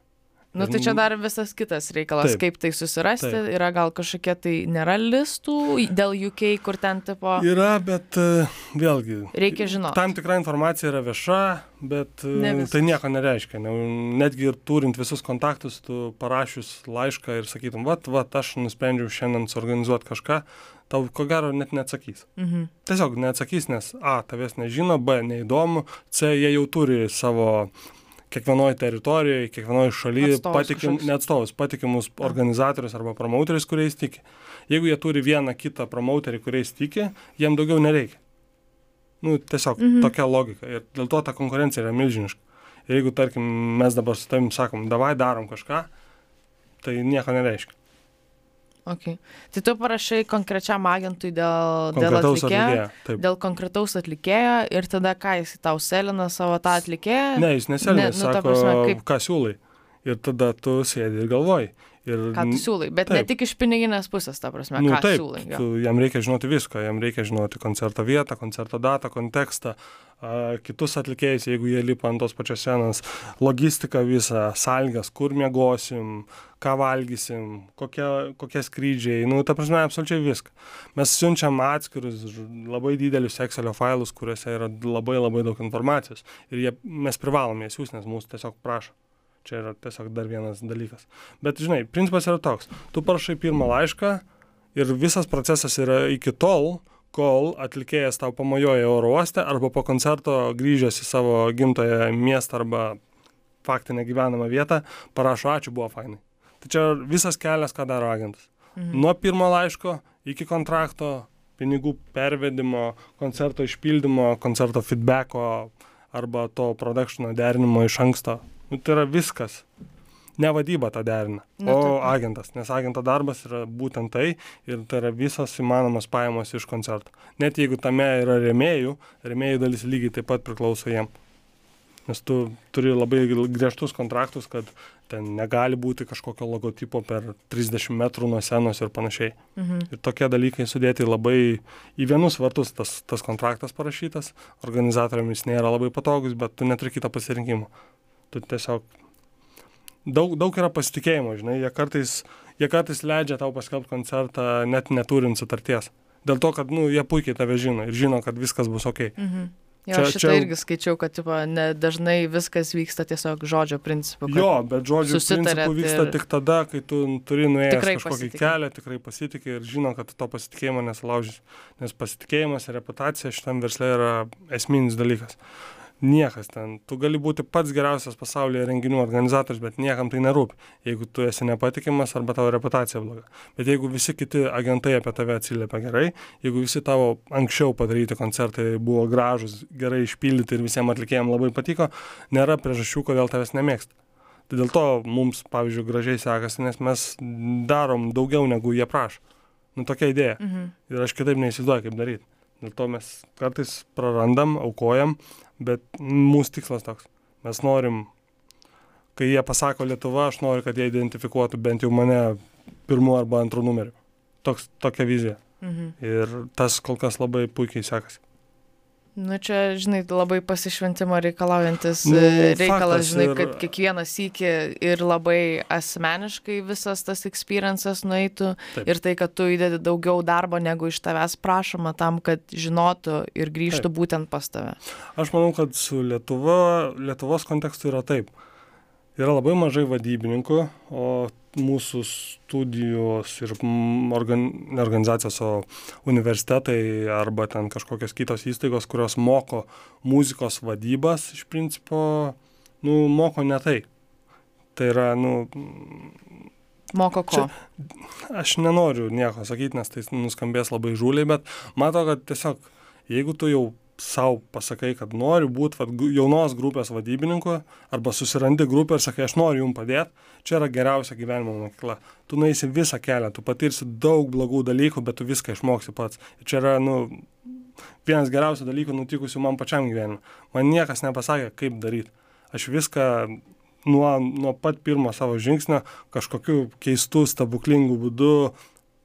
Nu tai čia dar visas kitas reikalas, Taip. kaip tai susirasti. Taip. Yra gal kažkokie tai nėra listų dėl UK, kur ten tipo Yra, bet e, vėlgi, reikia žinoti. tam tikra informacija yra vieša, bet e, Ne viskas. tai nieko nereiškia. Ne, netgi ir turint visus kontaktus, tu parašius laišką ir sakytum, vat, vat, aš nusprendžiau šiandien suorganizuoti kažką, tau ko gero net neatsakys. Mhm. Tiesiog neatsakys, nes A, tavęs nežino, B, neįdomu, C, jie jau turi savo kiekvienoje teritorijoje, kiekvienoje šalyje Atstovus patikim, kažkokius. neatstovus, patikimus organizatorius arba promauterius, kuriais tiki. Jeigu jie turi vieną kitą promauterį, kuriais tiki, jiem daugiau nereikia. Nu, tiesiog mhm. tokia logika. Ir dėl to ta konkurencija yra milžiniška. Ir jeigu, tarkim, mes dabar su tavim sakom, davai darom kažką, tai nieko nereiškia. Okay. Tai tu parašai konkrečiam agentui dėl, dėl Konkretaus atlikėjo, atlikėjo. Taip. dėl konkretaus atlikėjo ir tada ką jis tau selina savo tą atlikėją? Ne, jis neselgia, Ne, nu, sako, prasme, kaip- ką siūlai. Ir tada tu sėdi ir galvoji. Ir, Ką tu siūlai, bet taip. ne tik iš piniginės pusės, ta prasme, nu, ką taip, siūlai. jo. tu, jam reikia žinoti viską, jam reikia žinoti koncerto vietą, koncerto datą, kontekstą, a, kitus atlikėjus, jeigu jie lipa ant tos pačios scenos, logistiką visą, salgas, kur miegosim, ką valgysim, kokie, kokie skrydžiai, nu, ta prasme, absoliučiai viską. Mes siunčiam atskirus labai didelius Excelio failus, kuriuose yra labai labai daug informacijos ir jie, mes privalome jas siūsti, nes mūsų tiesiog prašo. Čia yra tiesiog dar vienas dalykas. Bet, žinai, principas yra toks. Tu parašai pirmą laišką ir visas procesas yra iki tol, kol atlikėjas tau pamojoja oro uoste arba po koncerto grįžęs į savo gimtoją miestą arba faktinę gyvenamą vietą, parašo ačiū, buvo fainai. Tai čia visas kelias, ką daro agentas. Mhm. Nuo pirmo laiško iki kontrakto, pinigų pervedimo, koncerto išpildymo, koncerto feedbacko arba to produkšino derinimo iš anksto. Nu, tai yra viskas. Ne vadyba tą derina, Nu, o taip. agentas, nes agento darbas yra būtent tai ir tai yra visos įmanomos pajamos iš koncerto. Net jeigu tame yra remėjų, remėjų dalis lygiai taip pat priklauso jiem. Nes tu turi labai griežtus kontraktus, kad ten negali būti kažkokio logotipo per 30 metrų nuo senos ir panašiai. Mhm. Ir tokie dalykai sudėti labai į vienus vartus tas, tas kontraktas parašytas, organizatoriams nėra labai patogus, bet tu neturi kito pasirinkimo. Tu tiesiog daug, daug yra pasitikėjimo, žinai, jie kartais, jie kartais leidžia tau paskelbti koncertą net neturint sutarties. Dėl to, kad, nu, jie puikiai tave žino ir žino, kad viskas bus ok. Mhm. Jo, Čia- šitą čia- irgi skaičiau, kad tipo, ne, dažnai viskas vyksta tiesiog žodžio principu. Jo, bet žodžiu, susitarėt principų vyksta ir- tik tada, kai tu turi nuėjęs Tikrai kažkokį pasitiki. kelią, tikrai pasitikė ir žino, kad to pasitikėjimo nesulaužys. Nes pasitikėjimas ir reputacija šitam versle yra esminis dalykas. Niekas ten, tu gali būti pats geriausias pasaulyje renginių organizatorius, bet niekam tai nerūpi, jeigu tu esi nepatikimas arba tavo reputacija bloga. Bet jeigu visi kiti agentai apie tave atsiliepia gerai, jeigu visi tavo anksčiau padaryti koncertai buvo gražus, gerai išpildyti ir visiems atlikėjams labai patiko, nėra priežasčių, kodėl tavęs nemėgsta. Tai dėl to mums, pavyzdžiui, gražiai sekasi, nes mes darom daugiau negu jie prašo. Nu, tokia idėja. Mhm. Ir aš kitaip neįsivaizduoju, kaip daryti. Dėl to mes kartais prarandam, aukojam, bet mūsų tikslas toks. Mes norim, kai jie pasako Lietuva, aš noriu, kad jie identifikuotų bent jau mane pirmu arba antru numeriu. Toks, tokia vizija. Mhm. Ir tas kol kas labai puikiai sekasi. Nu, čia, žinai, labai pasišventimo reikalaujantis Nu, e, reikalas, žinai, ir- kad kiekvieną sykį ir labai asmeniškai visas tas experiences nueitų Taip. ir tai, kad tu įdedi daugiau darbo, negu iš tavęs prašoma tam, kad žinotų ir grįžtų Taip. būtent pas tave. Aš manau, kad su Lietuva, Lietuvos kontekstu yra taip. Yra labai mažai vadybininkų, o mūsų studijos ir organ, ne organizacijos, o universitetai arba ten kažkokios kitos įstaigos, kurios moko muzikos vadybas, iš principo, nu, moko ne tai. Tai yra, nu, Moko ko? aš nenoriu nieko sakyti, nes tai nuskambės labai žūliai, bet matau, kad tiesiog, jeigu tu jau savo pasakai, kad nori būti vat, jaunos grupės vadybininku, arba susirandi grupę ir sakai, aš noriu jums padėti, čia yra geriausia gyvenimo mokykla. Tu nueisi visą kelią, tu patirsi daug blogų dalykų, bet tu viską išmoksi pats. Ir čia yra, nu, vienas geriausių dalykų nutikusių man pačiam gyvenime. Man niekas nepasakė, kaip daryti. Aš viską nuo, nuo pat pirmo savo žingsnio kažkokiu keistu, stebuklingu būdu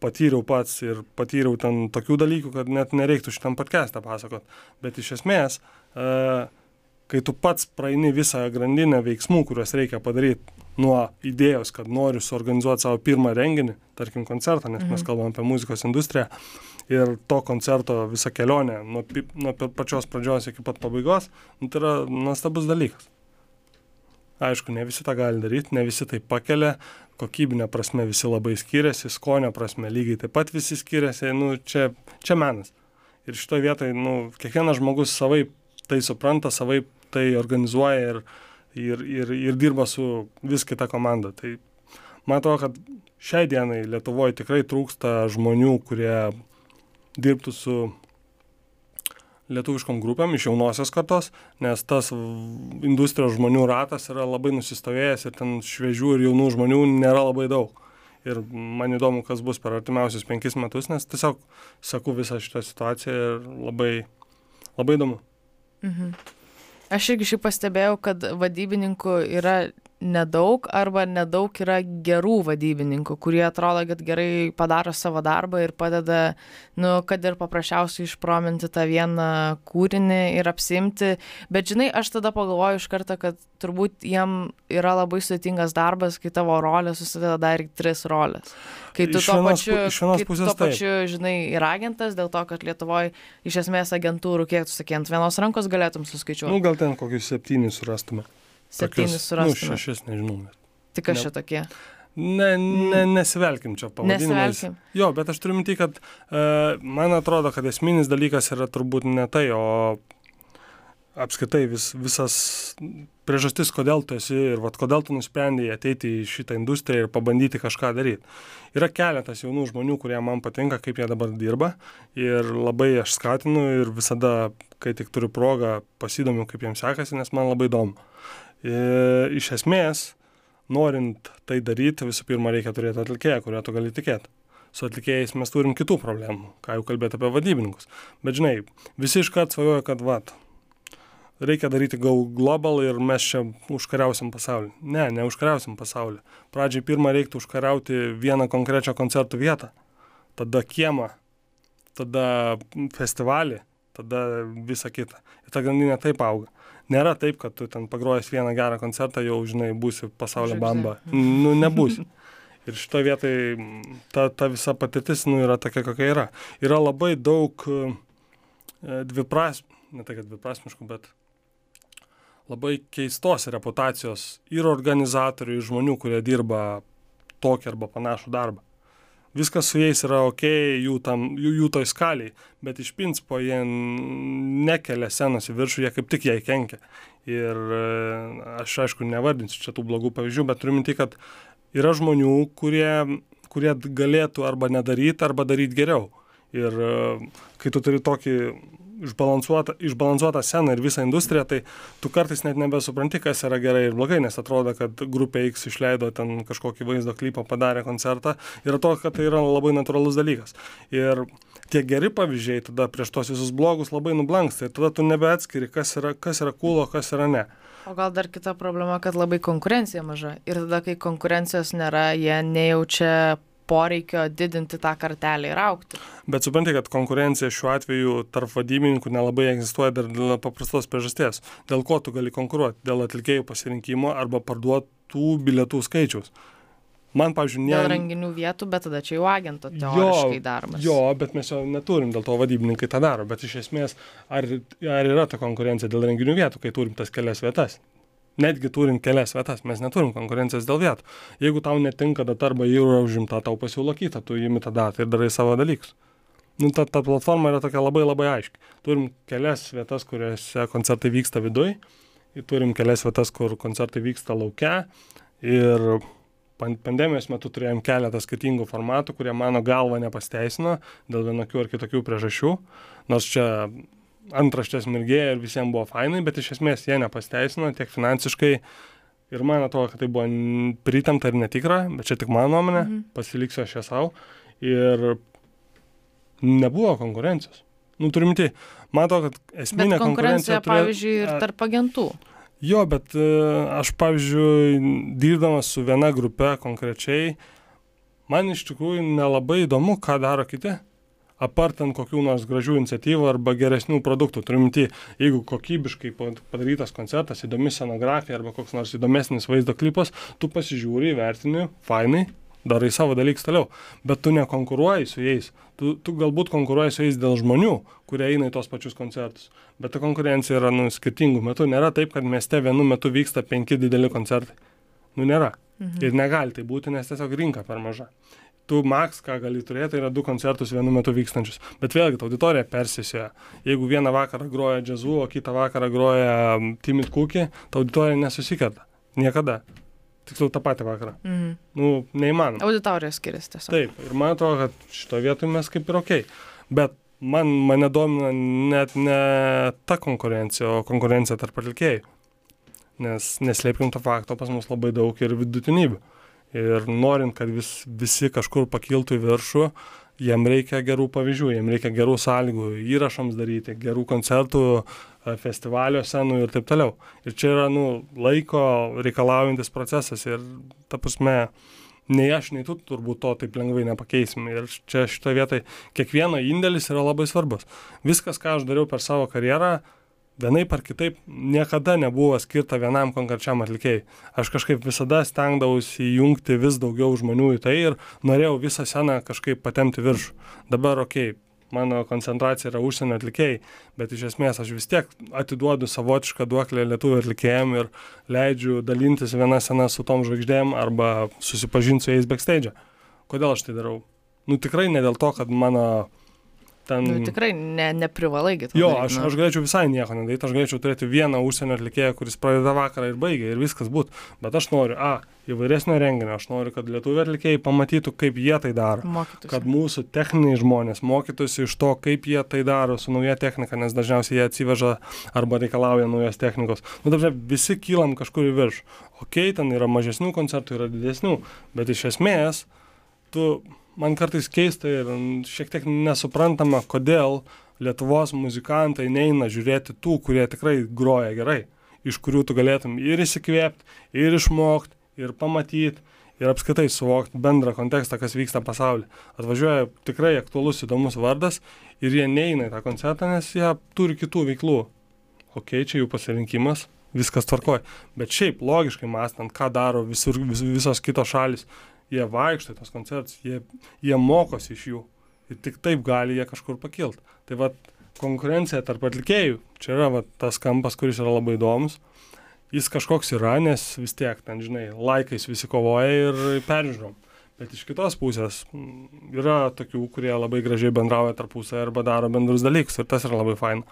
patyriau pats ir patyriau ten tokių dalykų, kad net nereiktų šitam podcast'ą pasakot. Bet iš esmės, e, kai tu pats praeini visą grandinę veiksmų, kuriuos reikia padaryti nuo idėjos, kad noriu suorganizuoti savo pirmą renginį, tarkim koncertą, nes mes Mhm. kalbam apie muzikos industriją, ir to koncerto visą kelionę nuo, nuo pa- pačios pradžios iki pat pabaigos, nu, tai yra nuostabus dalykas. Aišku, ne visi tą gali daryti, ne visi tai pakelia, kokybinė prasme visi labai skiriasi, skonio prasme lygiai taip pat visi skiriasi, nu, čia, čia menas. Ir šitoje vietoje, nu, kiekvienas žmogus savaip tai supranta, savaip tai organizuoja ir ir, ir, ir dirba su vis kita komanda. Tai man atrodo, kad šiai dienai Lietuvoje tikrai trūksta žmonių, kurie dirbtų su lietuviškom grupėm iš jaunosios kartos, nes tas industrijos žmonių ratas yra labai nusistovėjęs ir ten šviežių ir jaunų žmonių nėra labai daug. Ir man įdomu, kas bus per artimiausius penkis metus, nes tiesiog sakau visą šitą situaciją ir labai, labai įdomu. Mhm. Aš irgi šiaip pastebėjau, kad vadybininkų yra nedaug arba nedaug yra gerų vadybininkų, kurie atrodo, kad gerai padaro savo darbą ir padeda, nu, kad ir paprasčiausiai išprominti tą vieną kūrinį ir apsimti. Bet žinai, aš tada pagalvoju iš karto, kad turbūt jiem yra labai sudėtingas darbas, kai tavo rolė susideda dar ir tris rolės. Kai tu tuo pačiu, kai tu tuo pačiu, žinai, ir agentas, dėl to, kad Lietuvoje iš esmės agentūrų, kiek tu sakė, ant vienos rankos galėtum suskaičiuoti. Nu, gal ten kokius septynis surastume. Septynis Tokius, surastume. Nu, šešis, nežinau. Tik ne- čia tokie? Ne, ne, nesivelkim čia pavadinimais. Jo, bet aš turiu minti, kad uh, man atrodo, kad esminis dalykas yra turbūt ne tai, o apskritai vis, visas priežastis, kodėl tu esi ir vat, kodėl tu nusprendėjai ateiti į šitą industriją ir pabandyti kažką daryti. Yra keletas jaunų žmonių, kurie man patinka, kaip jie dabar dirba ir labai aš skatinu ir visada, kai tik turiu progą, pasidomiu, kaip jiems sekasi, nes man labai įdomu. E, iš esmės, norint tai daryti, visų pirma, reikia turėti atlikėją, kuriuo tu gali tikėti. Su atlikėjais mes turim kitų problemų, ką jau kalbėti apie vadybininkus. Bet žinai, visi iškart svajoja, kad vat, reikia daryti Go Global ir mes čia užkariausim pasaulį. Ne, neužkariausim pasaulį. Pradžiai pirmą reiktų užkariauti vieną konkrečią koncertų vietą, tada kiemą, tada festivalį, tada visą kitą. Ir ta grandinė taip auga. Nėra taip, kad tu ten pagrojęs vieną gerą koncertą jau, žinai, būsi pasaulio Žvaigždė. bamba. Nu, nebūsi. Ir šitoje vietoje ta, ta visa patirtis nu, yra tokia, kokia yra. Yra labai daug e, dvipras, ne tai kad dviprasmiškų, bet labai keistos reputacijos ir organizatorių, ir žmonių, kurie dirba tokį arba panašų darbą. Viskas su jais yra ok, jų, tam, jų, jų toj skaliai, bet iš principo jie nekelia senos į viršų, jie kaip tik jai kenkia. Ir e, aš aišku nevardinsiu čia tų blogų pavyzdžių, bet turiu minti, kad yra žmonių, kurie, kurie galėtų arba nedaryti, arba daryti geriau. Ir e, kai tu turi tokį išbalansuotą, išbalansuotą sceną ir visą industriją, tai tu kartais net nebesupranti, kas yra gerai ir blogai, nes atrodo, kad grupė X išleido ten kažkokį vaizdo klipą, padarė koncertą ir atrodo, kad tai yra labai natūralus dalykas. Ir tie geri pavyzdžiai tada prieš tos visus blogus labai nublanksta ir tada tu nebeatskiri, kas yra, kas yra kūlo, kas yra ne. O gal dar kita problema, kad labai konkurencija maža. Ir tada, kai konkurencijos nėra, jie nejaučia poreikio didinti tą kartelę ir aukti. Bet supranti, kad konkurencija šiuo atveju tarp vadybininkų nelabai egzistuoja dar dėl paprastos priežasties. Dėl ko tu gali konkuruoti? Dėl atlikėjų pasirinkimo arba parduotų bilietų skaičiaus. Man, pavyzdžiui, Dėl ne... renginių vietų, bet tada čia jau agento teoriškai darbas. Jo, bet mes jo neturim, dėl to vadybininkai tą daro. Bet iš esmės, ar, ar yra ta konkurencija dėl renginių vietų, kai turim tas kelias vietas? Netgi turint kelias vietas, mes neturim konkurencijos dėl vietų. Jeigu tau netinka data arba jau yra užimta, tau pasiūlo kitą, tu įimi tą datą ir darai savo dalykus. Nu, ta, ta platforma yra tokia labai labai aiški. Turim kelias vietas, kuriuose koncertai vyksta viduj, turim kelias vietas, kur koncertai vyksta laukia. Ir pan- pandemijos metu turėjom keletą skirtingų formatų, kurie mano galva nepasteisino dėl vienokių ar kitokių priežasčių. Nors čia antraštės mirgėjo ir visiems buvo fainai, bet iš esmės jie nepasteisino tiek finansiškai. Ir man atrodo, kad tai buvo pritemta ir netikra, bet čia tik mano nuomonė, Mhm. pasiliksiu aš ją savo. Ir nebuvo konkurencijos. Nu, turim man atrodo, kad esminė Bet konkurencija, turėjo- pavyzdžiui, ir tarp agentų. Jo, bet e, aš, pavyzdžiui, dirbdamas su viena grupe konkrečiai, man iš tikrųjų nelabai įdomu, ką daro kiti. Apartant kokių nors gražių iniciatyvų arba geresnių produktų. Turiu minti, jeigu kokybiškai pa- padarytas koncertas, įdomi scenografija arba koks nors įdomesnis vaizdo klipas, tu pasižiūri, vertini, fainai, darai savo dalykus toliau. Bet tu nekonkuruoji su jais. Tu, tu galbūt konkuruoji su jais dėl žmonių, kurie eina į tos pačius koncertus. Bet ta konkurencija yra nu, skirtingų metų. Nėra taip, kad mieste vienu metu vyksta penki dideli koncertai. Nu nėra. Mhm. Ir negali tai būti, nes tiesiog rinka per maža. Tu maks, ką gali turėti, tai yra du koncertus vienu metu vykstančius. Bet vėlgi, ta auditorija persisėja. Jeigu vieną vakarą groja džiazu, o kitą vakarą groja Timid Cookie, ta auditorija nesusikerta. Niekada. Tiksliau tą patį vakarą. Mhm. Nu, neįmanoma. Auditorija skiriasi tiesiog. Taip, ir man atrodo, kad šito vietoje mes kaip ir ok. Bet man mane domina net ne ta konkurencija, o konkurencija tarp atlikėjų. Nes neslėpkim to fakto, pas mus labai daug ir vidutinybių. Ir norint, kad vis, visi kažkur pakiltų į viršų, jiem reikia gerų pavyzdžių, jiem reikia gerų sąlygų įrašams daryti, gerų koncertų, e, festivalio scenų ir taip toliau. Ir čia yra nu, laiko reikalaujantis procesas ir ta prasme, nei aš, nei tu turbūt to taip lengvai nepakeisim. Ir čia šitoje vietoje kiekvieno indėlis yra labai svarbus. Viskas, ką aš dariau per savo karjerą, vienaip ar kitaip niekada nebuvo skirta vienam konkrečiam atlikėjui. Aš kažkaip visada stengdavausi įjungti vis daugiau žmonių į tai ir norėjau visą sceną kažkaip patemti viršų. Dabar, okei, okay, mano koncentracija yra užsienio atlikėjai, bet iš esmės aš vis tiek atiduodu savotišką duoklę lietuvių atlikėjim ir leidžiu dalintis vieną sceną su tom žvaigždėm arba susipažinti su jais backstage. Kodėl aš tai darau? Nu tikrai ne dėl to, kad mano ten... Nu, tikrai ne, neprivalai gėti. Jo, daryt, aš, nu. aš galėčiau visai nieko nedaryti, aš galėčiau turėti vieną užsienio atlikėją, kuris pradeda vakarą ir baigia ir viskas būtų. Bet aš noriu, a, įvairesnio renginio, aš noriu, kad lietuvių atlikėjai pamatytų, kaip jie tai daro. Mokytųsi. Kad mūsų techniniai žmonės mokytųsi iš to, kaip jie tai daro su nauja technika, nes dažniausiai jie atsiveža arba reikalauja naujos technikos. Nu, dabar visi kylam kažkur į viršų. Ok, ten yra mažesnių koncertų, yra didesnių, bet iš esmės tu man kartais keista ir šiek tiek nesuprantama, kodėl Lietuvos muzikantai neina žiūrėti tų, kurie tikrai groja gerai, iš kurių tu galėtum ir įsikvėpti, ir išmokti, ir pamatyti, ir apskaitai suvokti bendrą kontekstą, kas vyksta pasaulyje. Atvažiuoja tikrai aktualus įdomus vardas ir jie neina į tą koncertą, nes jie turi kitų veiklų. Ok, čia jų pasirinkimas, viskas tvarkoja. Bet šiaip logiškai mąstant, ką daro visur, vis, visos kitos šalis, jie vaikšto į tos koncertus, jie, jie mokosi iš jų. Ir tik taip gali jie kažkur pakilt. Tai va, konkurencija tarp atlikėjų, čia yra va, tas kampas, kuris yra labai įdomus. Jis kažkoks yra, nes vis tiek ten, žinai, laikais visi kovoja ir peržiūrom. Bet iš kitos pusės yra tokių, kurie labai gražiai bendrauja tarpusą arba daro bendrus dalykus ir tas yra labai fain.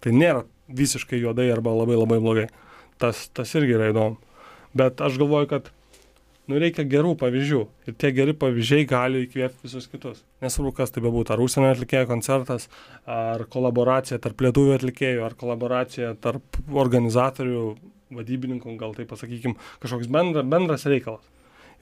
Tai nėra visiškai juodai arba labai labai blogai. Tas, tas irgi yra įdomu. Bet aš galvoju, kad nu reikia gerų pavyzdžių. Ir tie geri pavyzdžiai gali įkvėpti visus kitus. Nesvarbu kas tai bebūtų ar užsienio atlikėjo koncertas ar kolaboracija tarp lietuvių atlikėjų ar kolaboracija tarp organizatorių vadybininkų gal taip pasakykim kažkoks bendra, bendras reikalas.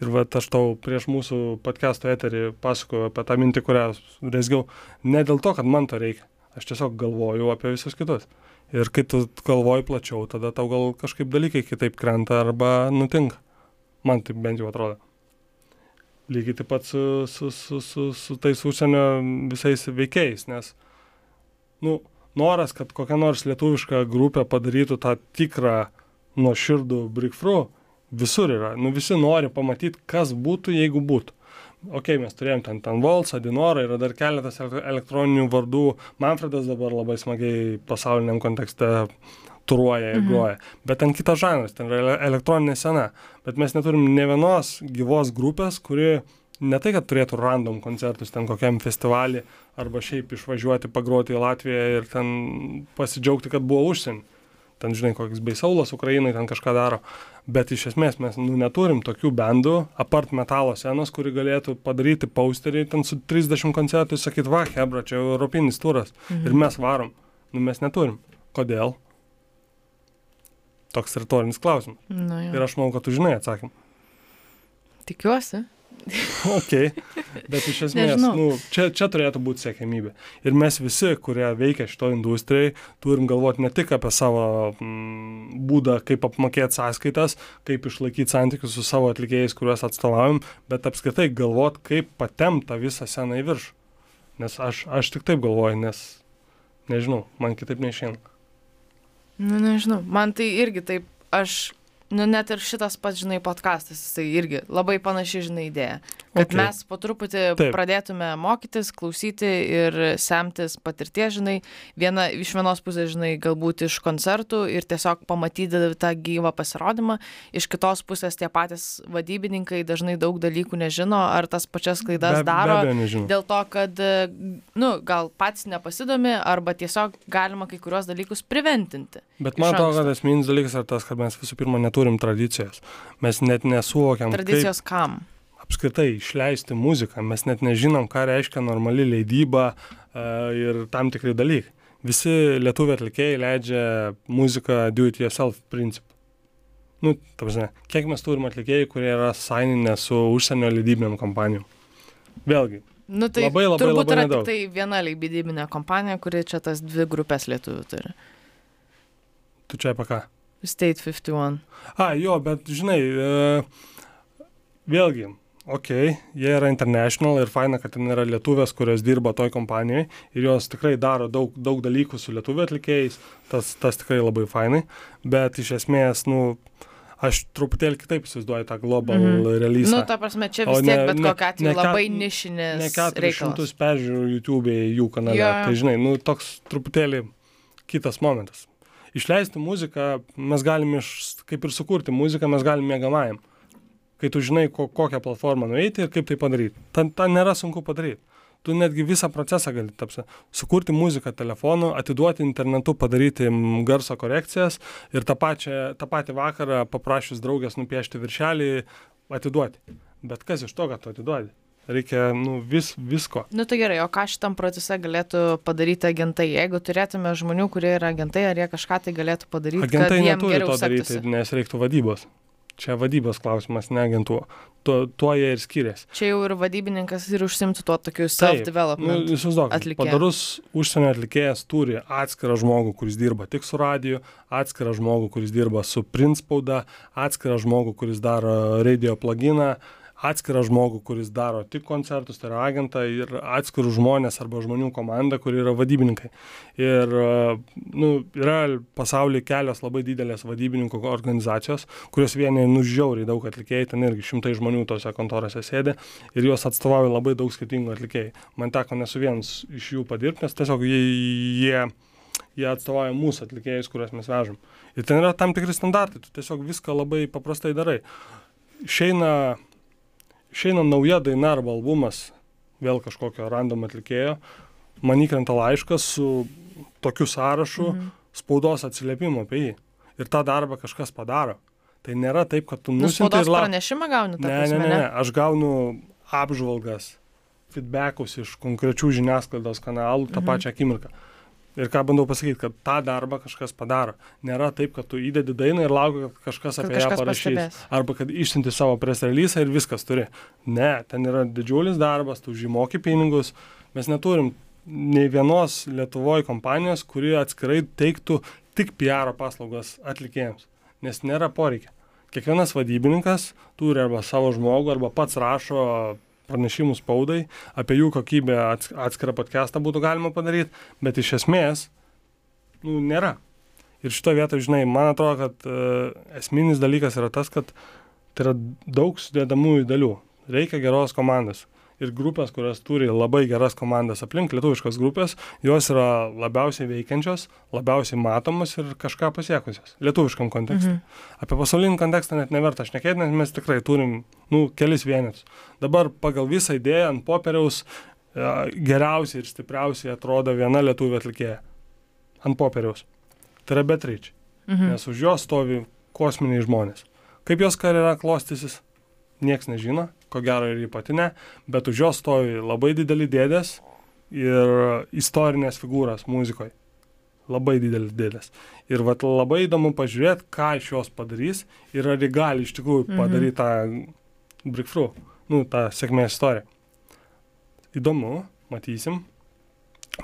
Ir vat aš tau prieš mūsų podcast'o eterį pasakojau apie tą mintį kurią rezgiau ne dėl to kad man to reikia. Aš tiesiog galvoju apie visus kitus. Ir kai tu galvoji plačiau tada tau gal kažkaip dalykai kitaip krenta arba nutinka Man taip bent jau atrodo. Lygiai taip pat su, su, su, su, su tais užsienio visais veikėjais, nes, nu, noras, kad kokia nors lietuviška grupė padarytų tą tikrą nuoširdų brickfru, visur yra. Nu, visi nori pamatyti, kas būtų, jeigu būtų. Ok, mes turėjom ten, ten Volsą, Dinorą, yra dar keletas elektroninių vardų. Manfredas dabar labai smagiai pasauliniam kontekste turuoja ir mhm. groja. Bet ten kitas žanras, ten yra elektroninė scena. Bet mes neturim ne vienos gyvos grupės, kuri ne tai, kad turėtų random koncertus ten kokiam festivalį arba šiaip išvažiuoti, pagroti į Latviją ir ten pasidžiaugti, kad buvo užsienį. Ten, žinai, koks Beisaulas Ukrainai ten kažką daro. Bet iš esmės mes nu, neturim tokių bendų, apart metalo scenos, kuri galėtų padaryti pausterį ten su 30 koncertų ir sakyti, va, Hebra, čia europinis turas. Mhm. Ir mes varom. Nu, mes neturim. Kodėl? Toks retorinis klausimas. Nu, jo. ir aš manau, kad tu žinai atsakymą. Tikiuosi. ok, bet iš esmės, nu, čia, čia turėtų būti sėkmybė. Ir mes visi, kurie veikia šito industrijai, turim galvoti ne tik apie savo mm, būdą, kaip apmokėti sąskaitas, kaip išlaikyti santykius su savo atlikėjais, kuriuos atstovaujam, bet apskritai galvoti, kaip patemta visą seną į viršų. Nes aš, aš tik taip galvoju, nes nežinau, man kitaip neišeina. Nu, nežinau, man tai irgi taip, aš, nu, net ir šitas pats, žinai, podkastas, jisai irgi labai panaši, žinai, idėja. Kad Okay. mes po truputį Taip. pradėtume mokytis, klausyti ir semtis patirties, žinai, viena, iš vienos pusės, žinai, galbūt iš koncertų ir tiesiog pamatyti tą gyvą pasirodymą, iš kitos pusės tie patys vadybininkai dažnai daug dalykų nežino ar tas pačias klaidas be, be daro. abejo, nežinau. Dėl to, kad, nu, gal patys nepasidomi arba tiesiog galima kai kurios dalykus priventinti. Bet man atrodo, kad esminis dalykas yra tas, kad mes visų pirma neturim tradicijos. Mes net nesuvokiam, kaip Tradicijos kam? Apskritai išleisti muziką. Mes net nežinom, ką reiškia normali leidyba e, ir tam tikri dalykai. Visi lietuvių atlikėjai leidžia muziką do it yourself principu. Nu, ta prasme, kiek mes turim atlikėjų, kurie yra saininę su užsienio leidybiniam kompanijom. Vėlgi, Nu, tai Labai, labai, turbūt labai yra nedaug. tik tai viena leidybinė kompanija, kuri čia tas dvi grupės lietuvių turi. tu čia apie ką? State 51. A, jo, bet žinai, e, vėlgi, okay, jie yra international ir faina, kad ten yra lietuvės, kurios dirba toj kompanijoje ir jos tikrai daro daug, daug dalykų su lietuvių atlikėjais, tas, tas tikrai labai fainai, bet iš esmės, nu, aš truputėlį kitaip įsivaizduoju tą global mm. -hmm. release. Nu, ta prasme, čia vis tiek, ne- bet kokiu atveju ne labai nišinis Ne 400 reikalas. peržiūrų YouTube jų kanale. Jo. Tai žinai, nu, toks truputėlį kitas momentas. Išleisti muziką mes galime, iš, kaip ir sukurti muziką, mes galime mėgamajam. Kai tu žinai, ko, kokią platformą nueiti ir kaip tai padaryti. Ten, ten nėra sunku padaryti. Tu netgi visą procesą gali tapsi. Sukurti muziką telefonu, atiduoti internetu, padaryti garso korekcijas ir tą, pačią, tą patį vakarą paprašius draugės nupiešti viršelį, atiduoti. Bet kas iš to, kad tu atiduodi? Reikia nu, vis, visko. Nu tai gerai, o ką šitam procese galėtų padaryti agentai? Jeigu turėtume žmonių, kurie yra agentai, ar jie kažką tai galėtų padaryti, Agentai neturi to daryti, sektųsi? nes reiktų vadybos. Čia vadybos klausimas, ne agentų. Tuo, tuo jie ir skiriasi. Čia jau ir vadybininkas ir užsimtų tuo tokiu self-development. Nu, Įsivaizduok, padarus užsienio atlikėjas turi atskirą žmogų, kuris dirba tik su radiju, atskirą žmogų, kuris dirba su print spauda, atskirą žmogų, kuris daro radio pluginą, atskirą žmogų, kuris daro tik koncertus, tai yra agentą ir atskirų žmonės arba žmonių komanda, kuri yra vadybininkai. Ir e, nu, yra pasaulyje kelios labai didelės vadybininkų organizacijos, kurios vienė nužiauriai daug atlikėjai, ten irgi šimtai žmonių tose kontorose sėdi ir juos atstovauja labai daug skirtingų atlikėjų. Man teko nesu vienas iš jų padirbti, nes tiesiog jie, jie, jie atstovauja mūsų atlikėjus, kuriuos mes vežam. Ir ten yra tam tikri standartai, tu tiesiog viską labai paprastai darai. Išeina, išeina nauja daina arba albumas, vėl kažkokio random atlikėjo, man įkrenta laiškas su tokiu sąrašu Mhm. spaudos atsiliepimo apie jį. Ir tą darbą kažkas padaro. Tai nėra taip, kad tu Nu, nusinti spaudos lauki. pranešimą gauni, ta Ne, ne, ne, ne, aš gaunu apžvalgas, feedbackus iš konkrečių žiniasklaidos kanalų tą Mhm. pačią akimirką. Ir ką bandau pasakyti, kad tą darbą kažkas padaro. Nėra taip, kad tu įdedi dainą ir lauki, kad kažkas Kad apie ją kažkas parašys. pastebės. Arba kad išsinti savo press release ir viskas turi. Ne, ten yra didžiulis darbas, tu žymoki pinigus. Mes neturim nei vienos Lietuvoje kompanijos, kuri atskirai teiktų tik PR paslaugas atlikėjams. Nes nėra poreikia. Kiekvienas vadybininkas turi arba savo žmogų, arba pats rašo pranešimus spaudai, apie jų kokybę ats- atskirą podcastą būtų galima padaryti, bet iš esmės, nu, nėra. Ir šito vietoje, žinai, man atrodo, kad uh, esminis dalykas yra tas, kad tai yra daug sudėdamųjų dalių. Reikia geros komandos. Ir grupės, kurios turi labai geras komandas aplink, lietuviškos grupės, jos yra labiausiai veikiančios, labiausiai matomos ir kažką pasiekusios. Lietuviškam kontekstui. Mhm. Apie pasaulinį kontekstą net neverta šnekėti, nes mes tikrai turim, nu, kelis vienetus. Dabar pagal visą idėją ant popieriaus e, geriausiai ir stipriausiai atrodo viena lietuvių atlikėja. Ant popieriaus. Tai yra Beatrič. Mhm. Nes už jos stovi kosminiai žmonės. Kaip jos karjera klostysis, nieks nežino, ko gero ir ji pati ne, bet už jos stovi labai dideli dėdės ir istorinės figūros muzikoje. Labai didelis dėdės. Ir vat labai įdomu pažiūrėti, ką iš jos padarys ir ar ji gali iš tikrųjų Mhm. padaryti tą breakthrough, nu, tą sėkmės istoriją. Įdomu, matysim,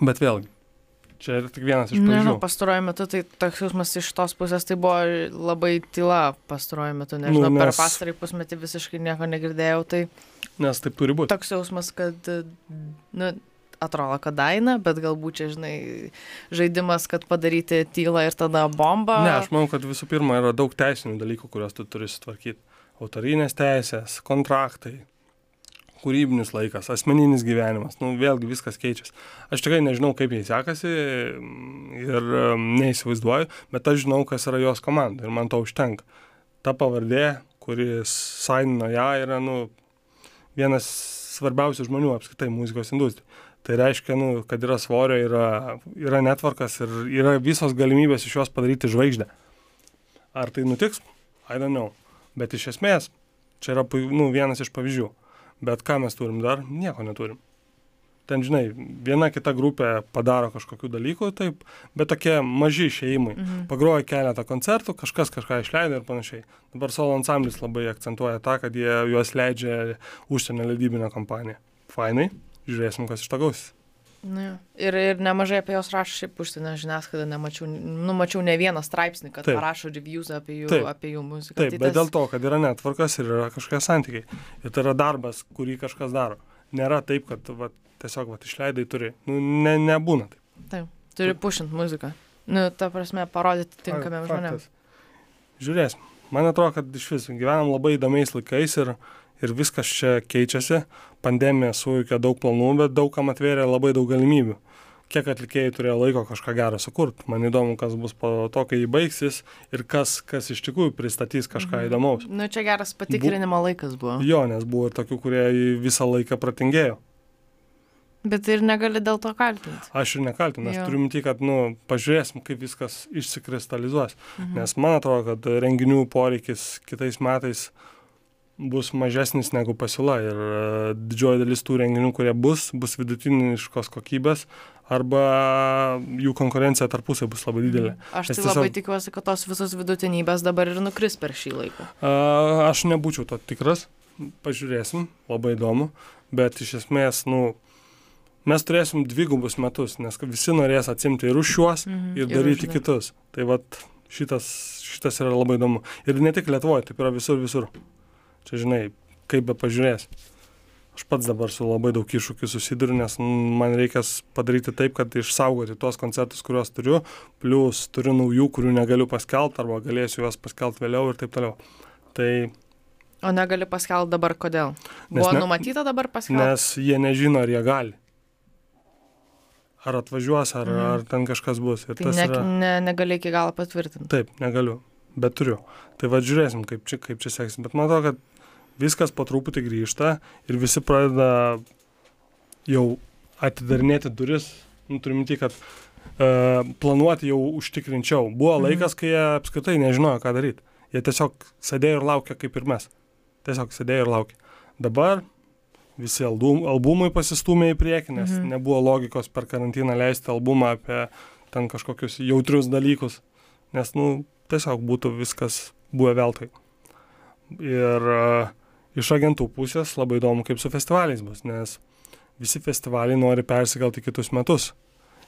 bet vėlgi, čia yra tik vienas iš Nežinau, pavyzdžių. pastaruoju metu tai toks jausmas iš tos pusės tai buvo labai tyla pastaruoju metu, nežinau, Nu, per nes- pastarąjį pusmetį visiškai nieko negirdėjau, tai Nes taip turi būti. toks jausmas, kad, nu, atrodo, kad daina, bet galbūt čia, žinai, žaidimas, kad padaryti tylą ir tada bombą. Ne, aš manau, kad visų pirma yra daug teisinių dalykų, kuriuos tu turi sutvarkyti. Autorinės teisės, kontraktai, kūrybinis laikas, asmeninis gyvenimas, nu vėlgi viskas keičiasi. Aš tikrai nežinau, kaip jai sekasi ir neįsivaizduoju, bet aš žinau, kas yra jos komanda ir man to užtenka. Ta pavardė, kuris sainino ją, yra nu, vienas svarbiausių žmonių apskritai muzikos industrijai. Tai reiškia, nu, kad yra svorio, yra, yra netvarkas ir yra visos galimybės iš jos padaryti žvaigždę. Ar tai nutiks? I don't know. Bet iš esmės, čia yra nu, vienas iš pavyzdžių. Bet ką mes turim dar? Nieko neturim. Ten, žinai, viena kita grupė padaro kažkokių dalykų, taip, bet tokie maži išėjimai. Mhm. Pagroja keletą koncertų, kažkas kažką išleido ir panašiai. Dabar solo ansamblis labai akcentuoja tą, kad jie juos leidžia užsienio leidybinę kompaniją. Fainai, žiūrėsim, kas iš to gausis. Na, ir, ir nemažai apie jos rašo šiaip užsienio žiniasklaidą, nemačiau, numačiau ne vieną straipsnį, kad Taip. parašo reviews apie jų, Taip. apie jų muziką. Taip, tai bet tas... dėl to, kad yra netvarkas ir yra kažkokie santykiai. Ir tai yra darbas, kurį kažkas daro. Nėra taip, kad va, tiesiog va, išleidai turi. Nu, ne, nebūna taip. Taip, turi pušint muziką. Nu, ta prasme, parodyti tinkamiems žmonėms. Žiūrėsim. Man atrodo, kad iš vis gyvenam labai įdomiais laikais ir ir viskas čia keičiasi. Pandemija suveikė daug planų, bet daugam atvėrė labai daug galimybių. Kiek atlikėjai turėjo laiko kažką gerą sukurti. Man įdomu, kas bus po to, kai jį baigsis ir kas, kas iš tikrųjų pristatys kažką mhm. įdomaus. Nu, čia geras patikrinimo Bu... laikas buvo. Jo, nes buvo ir tokių, kurie visą laiką pratingėjo. Bet ir negali dėl to kaltinti. Aš ir nekaltinu, aš turiu minti, kad, nu, pažiūrėsim, kaip viskas išsikristalizuos. Mhm. Nes man atrodo, kad renginių poreikis kitais metais uh, bus mažesnis negu pasiūla ir e, didžioji dalis tų renginių, kurie bus, bus vidutiniškos kokybės arba jų konkurencija tarpusai bus labai didelė. Mhm. Aš tai tiesiog... labai tikiuosi, kad tos visos vidutinybės dabar ir nukris per šį laiką. Aš nebūčiau to tikras, pažiūrėsim, labai įdomu, bet iš esmės, nu, mes turėsim dvigubus metus, nes visi norės atsimti ir už šiuos, mhm, ir daryti ir kitus. Tai vat šitas, šitas yra labai įdomu. Ir ne tik Lietuvoje, taip yra visur, visur. Čia žinai, kaip be pažiūrės. Aš pats dabar su labai daug iššūkių susiduriu, nes man reikia padaryti taip, kad išsaugoti tuos koncertus, kuriuos turiu, plus turiu naujų, kurių negaliu paskelbti arba galėsiu juos paskelbti vėliau ir taip toliau. Tai O negali paskelbti dabar kodėl? Buvo ne, numatyta dabar paskelbti? Nes jie nežino, ar jie gali. Ar atvažiuos, ar, mm. ar ten kažkas bus. Ir tai ne, yra... ne, negali iki galo patvirtinti. Taip, negaliu, bet turiu. Tai va žiūrėsim, kaip čia, kaip čia seksis. Bet man atrodo, kad viskas po truputį grįžta ir visi pradeda jau atidarinėti duris, nu, turiu minti, kad uh, planuoti jau užtikrinčiau. Buvo mhm. laikas, kai jie apskritai nežinojo, ką daryti. Jie tiesiog sėdėjo ir laukė kaip ir mes. Tiesiog sėdėjo ir laukė. Dabar visi album, albumai pasistumė į priekį, nes mhm. nebuvo logikos per karantiną leisti albumą apie ten kažkokius jautrius dalykus, nes, nu, tiesiog būtų viskas buvę veltui. Ir uh, iš agentų pusės labai įdomu, kaip su festivaliais bus, nes visi festivaliai nori persikelti kitus metus.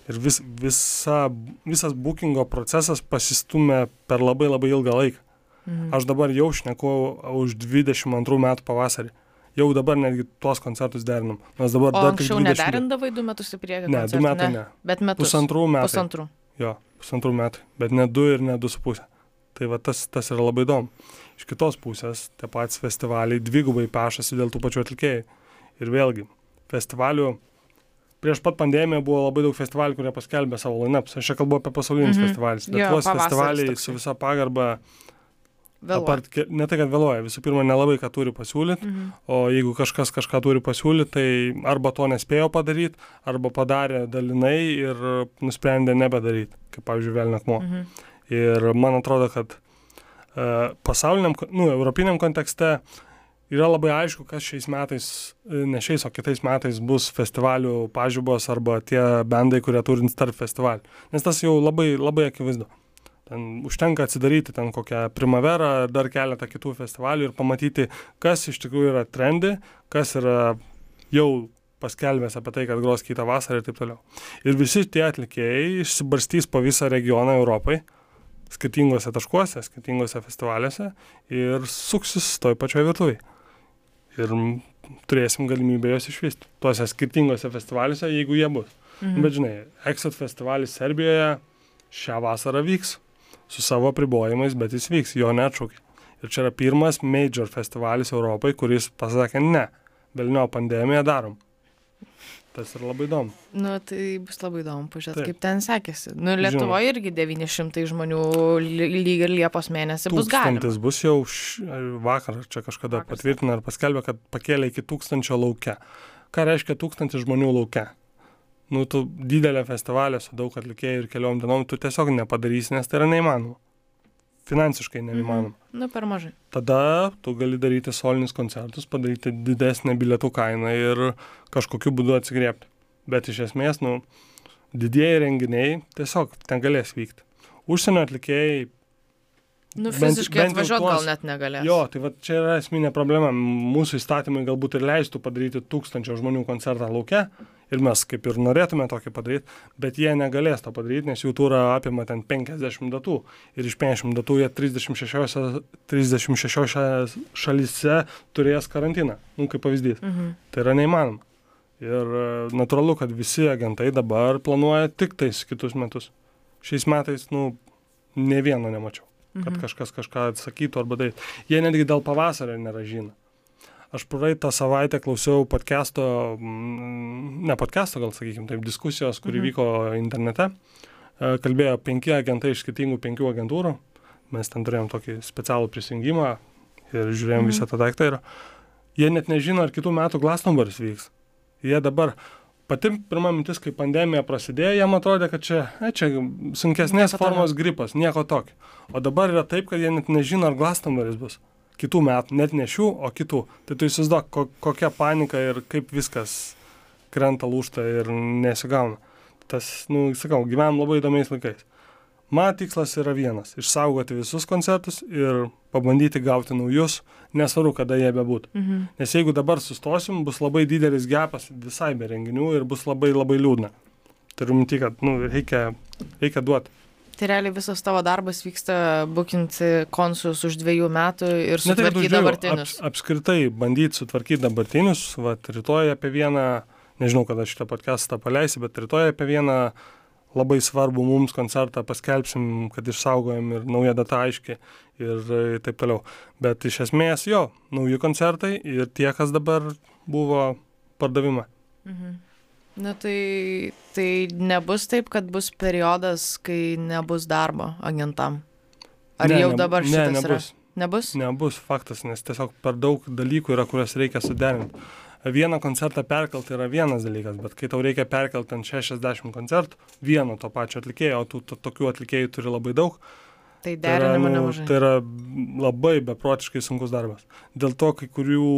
Ir vis, visa, visas bookingo procesas pasistumė per labai labai ilgą laiką. Mhm. Aš dabar jau šneku už 22 metų pavasarį. Jau dabar netgi tuos koncertus derinam. Nes dabar o dar anksčiau 20... nederindavai du metus į priekį? Ne, koncertų, du metai ne. ne. Bet metus. Pusantrų metų. Pusantrų. Jo, pusantrų metų. Bet ne du ir ne du su pusė. Tai va tas, tas yra labai įdomu. Iš kitos pusės, tie patys festivaliai dvigubai pešasi dėl tų pačių atlikėjų. Ir vėlgi, festivalių, prieš pat pandemiją buvo labai daug festivalių, kurie paskelbė savo lineups. Aš čia kalbu apie pasaulinius mm -hmm. festivalius. Lietuvos festivaliai su visa pagarba Apart, ne tai, kad vėluoja, visų pirma, nelabai ką turi pasiūlyti, mhm. o jeigu kažkas kažką turi pasiūlyti, tai arba to nespėjo padaryti, arba padarė dalinai ir nusprendė nebedaryti, kaip pavyzdžiui, Velnakmo. Mhm. Ir man atrodo, kad pasauliniam, nu, europiniam kontekste yra labai aišku, kas šiais metais, ne šiais, o kitais metais bus festivalių pažybos arba tie bendai, kurie turint tarp festivalių. Nes tas jau labai, labai akivaizdu. Ten užtenka atsidaryti ten kokią primaverą ar dar keletą kitų festivalių ir pamatyti, kas iš tikrųjų yra trendi, kas yra jau paskelbęs apie tai, kad gros kitą vasarą ir taip toliau. Ir visi tie atlikėjai išsibarstys po visą regioną Europai, skirtingose taškuose, skirtingose festivaliuose ir suksis toj pačioj virtuviai. Ir turėsim galimybę juos išvysti. Tuose skirtingose festivaliuose, jeigu jie bus. Mhm. Bet žinai, Exit festivalis Serbijoje šią vasarą vyks su savo pribojimais, bet jis vyks, jo neatšaukė. Ir čia yra pirmas major festivalis Europai, kuris pasakė ne, velnio pandemiją darom. Tas yra labai įdomu. Nu, tai bus labai įdomu pažiūrėti, kaip ten sekėsi. Nu, Lietuvoje irgi 900 žmonių ly- lyg ir Liepos mėnesį bus galima. Tūkstantis bus jau š... vakar čia kažkada Vakar patvirtina ir paskelbė, kad pakėlė iki tūkstančio laukia. Ką reiškia tūkstantis žmonių laukia? Nu, tu didelė festivalė su daug atlikėjų ir keliom dienom, tu tiesiog nepadarysi, nes tai yra neįmanoma. Finansiškai neįmanoma. Nu, per mažai. Tada tu gali daryti solinius koncertus, padaryti didesnę bilietų kainą ir kažkokiu būdu atsigriepti. Bet iš esmės, nu, didieji renginiai tiesiog ten galės vykti. Užsienio atlikėjai Nu, Bent- fiziškai bent jau atvažiuoti tuos- gal net negalės. Jo, tai va čia yra esminė problema. Mūsų įstatymai galbūt ir leistų padaryti tūkstančio žmonių koncertą laukia ir mes kaip ir norėtume tokį padaryti, bet jie negalės to padaryti, nes jų turą apima ten 50 datų ir iš 50 datų jie 36, 36 šalyse turės karantiną, nu kaip pavyzdys. Mhm. Tai yra neįmanoma. Ir e, natūralu, kad visi agentai dabar planuoja tik tais kitus metus. Šiais metais, nu, ne vieno nemačiau kad Mhm. kažkas kažką atsakytų arba tai. Jie netgi dėl pavasario nėra žino. Aš praeitą savaitę klausiau podcast'o, mm, ne podcast'o gal sakykime, taip, diskusijos, kuri Mhm. vyko internete. E, Kalbėjo penki agentai iš skirtingų penkių agentūrų. Mes ten turėjom tokį specialų prisijungimą ir žiūrėjom Mhm. visą tą daiktą. Ir jie net nežino, ar kitų metų Glastonburis vyks. Jie dabar pati pirma mintis, kai pandemija prasidėjo, jam atrodė, kad čia, e, čia sunkesnės formos gripas, nieko tokio. O dabar yra taip, kad jie net nežino, ar Glastonburis bus. Kitų metų, net ne šių, o kitų. Tai tu įsivaizduok, ko, kokia panika ir kaip viskas krenta lūšta ir nesigauna. Tas, nu, sakau, gyvenam labai įdomiais laikais. Mano tikslas yra vienas - išsaugoti visus koncertus ir pabandyti gauti naujus, nesvarbu, kada jie bebūtų. Mhm. Nes jeigu dabar sustosim, bus labai didelis gepas visai be renginių ir bus labai labai liūdna. Turiu minti, kad nu, reikia, reikia duoti. Tai realiai visas tavo darbas vyksta bukinti konsus už dviejų metų ir tai, sutvarkyti dabartinius. Aps, apskritai bandyti sutvarkyti dabartinius, va, rytoj apie vieną, nežinau, kada šitą podcastą paleisi, bet rytoj apie vieną labai svarbų mums koncertą paskelbsim, kad išsaugojom ir nauja data aiški ir taip toliau. Bet iš esmės jo, nauji koncertai ir tie, kas dabar buvo pardavime. Mhm. Na tai, tai nebus taip, kad bus periodas, kai nebus darbo agentam. Ar Ne, jau neb- dabar ne, šitas yra? nebus. Nebus? Nebus faktas, nes tiesiog per daug dalykų yra, kuriuos reikia suderinti. Vieną koncertą perkelti yra vienas dalykas, bet kai tau reikia perkelti ant 60 koncertų, vieno to pačio atlikėjo, o tu to, tokių atlikėjų turi labai daug, Tai tai yra, derinimo nu, nemažai. tai yra labai beprotiškai sunkus darbas. Dėl to kai kurių,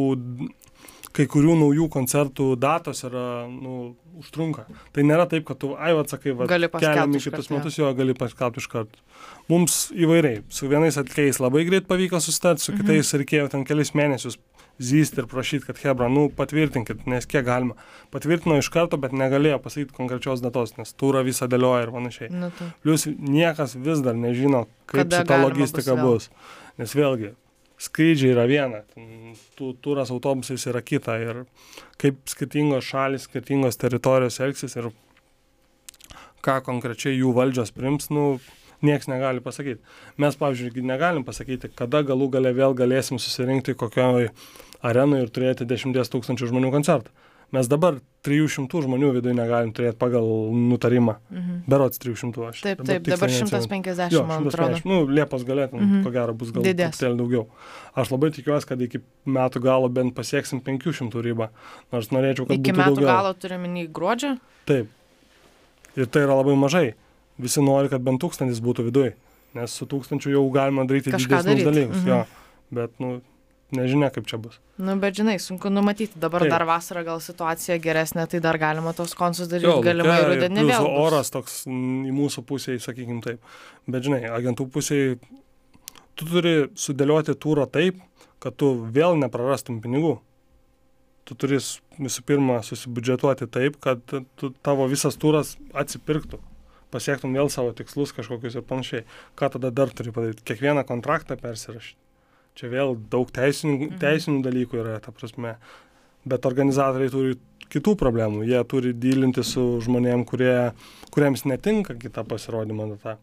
kai kurių naujų koncertų datos yra, nu, užtrunka. Tai nėra taip, kad tu, ai, atsakai, va, keliam į kitus metus, jo gali paskelbti iš karto. Mums įvairiai. Su vienais atlikėjais labai greit pavyko susitarti, su Mhm. kitais reikėjo ten kelis mėnesius zysti ir prašyti, kad Hebra, nu, patvirtinkit, nes kiek galima. Patvirtino iš karto, bet negalėjo pasakyti konkrečios datos, nes turą visą dėlioja ir panašiai. Nu, tai. Plius niekas vis dar nežino, kaip Kada šita galima logistika bus bus. Nes vėlgi, skrydžiai yra viena, tu, turas autobusais yra kita ir kaip skirtingos šalis, skirtingos teritorijos elgsis ir ką konkrečiai jų valdžios prims, nu, nieks negali pasakyti. Mes, pavyzdžiui, negalim pasakyti, kada galų gale vėl galėsim susirinkti kokioj arenui ir turėti 10 tūkstančių žmonių koncertą. Mes dabar 300 žmonių viduje negalim turėti pagal nutarimą. Mhm. Berots 300 aš. Taip, taip, dabar neatsimenu. 150, Jo, man atrodo. 150. Nu, Liepos galėtum, Mhm. ko gero bus gal truputėlį daugiau. Aš labai tikiuosi, kad iki metų galo bent pasieksim 500 ribą. Nors norėčiau, kad Iki metų daugiau. galo turime į gruodžio. Taip. Ir tai yra labai mažai. Visi nori, kad bent tūkstantis būtų viduje. Nes su tūkstančiu jau galima daryti Kažką didesnius dalykus. Mhm. Jo. Bet, nu, nežinia, kaip čia bus. Nu, bet žinai, sunku numatyti. Dabar Taip. dar vasarą gal situacija geresnė, tai dar galima tos konsus daryti. Jo, Galimai lauke ir rudenį vėl. bus. Oras toks mm, į mūsų pusėje, sakykim taip. Bet žinai, agentų pusėje tu turi sudėlioti turą taip, kad tu vėl neprarastum pinigų. Tu turi visų pirma susibudžetuoti taip, kad tu, tavo visas turas atsipirktų. Pasiektum vėl savo tikslus kažkokius ir panašiai. Ką tada dar turi padaryti? Kiekvieną kontraktą persirašyti. Čia vėl daug teisinių, Mhm. teisinių dalykų yra, ta prasme. Bet organizatoriai turi kitų problemų. Jie turi dylinti su žmonėm, kurie, kuriems netinka kita pasirodymo data,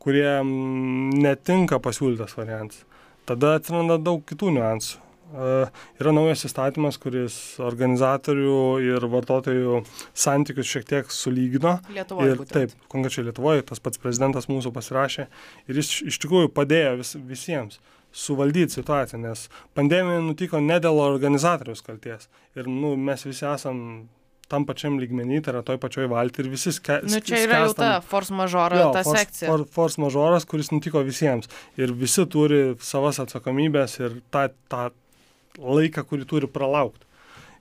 kuriem netinka pasiūlytas variantas. Tada atsiranda daug kitų niuansų. yra naujas įstatymas, kuris organizatorių ir vartotojų santykius šiek tiek sulygino. Lietuvoje. Ir taip, konkrečiai Lietuvoje, tas pats prezidentas mūsų pasirašė ir jis iš tikrųjų padėjo vis, visiems suvaldyti situaciją, nes pandemija nutiko ne dėl organizatoriaus kalties. Ir nu, mes visi esam tam pačiam lygmenį, tai yra toj pačioj valti ir visi ske, Nu, čia yra jau ta force majoro, ta force, sekcija. For, force majoras, kuris nutiko visiems. Ir visi turi savas atsakomybės ir tą, tą laiką, kurį turi pralaukti.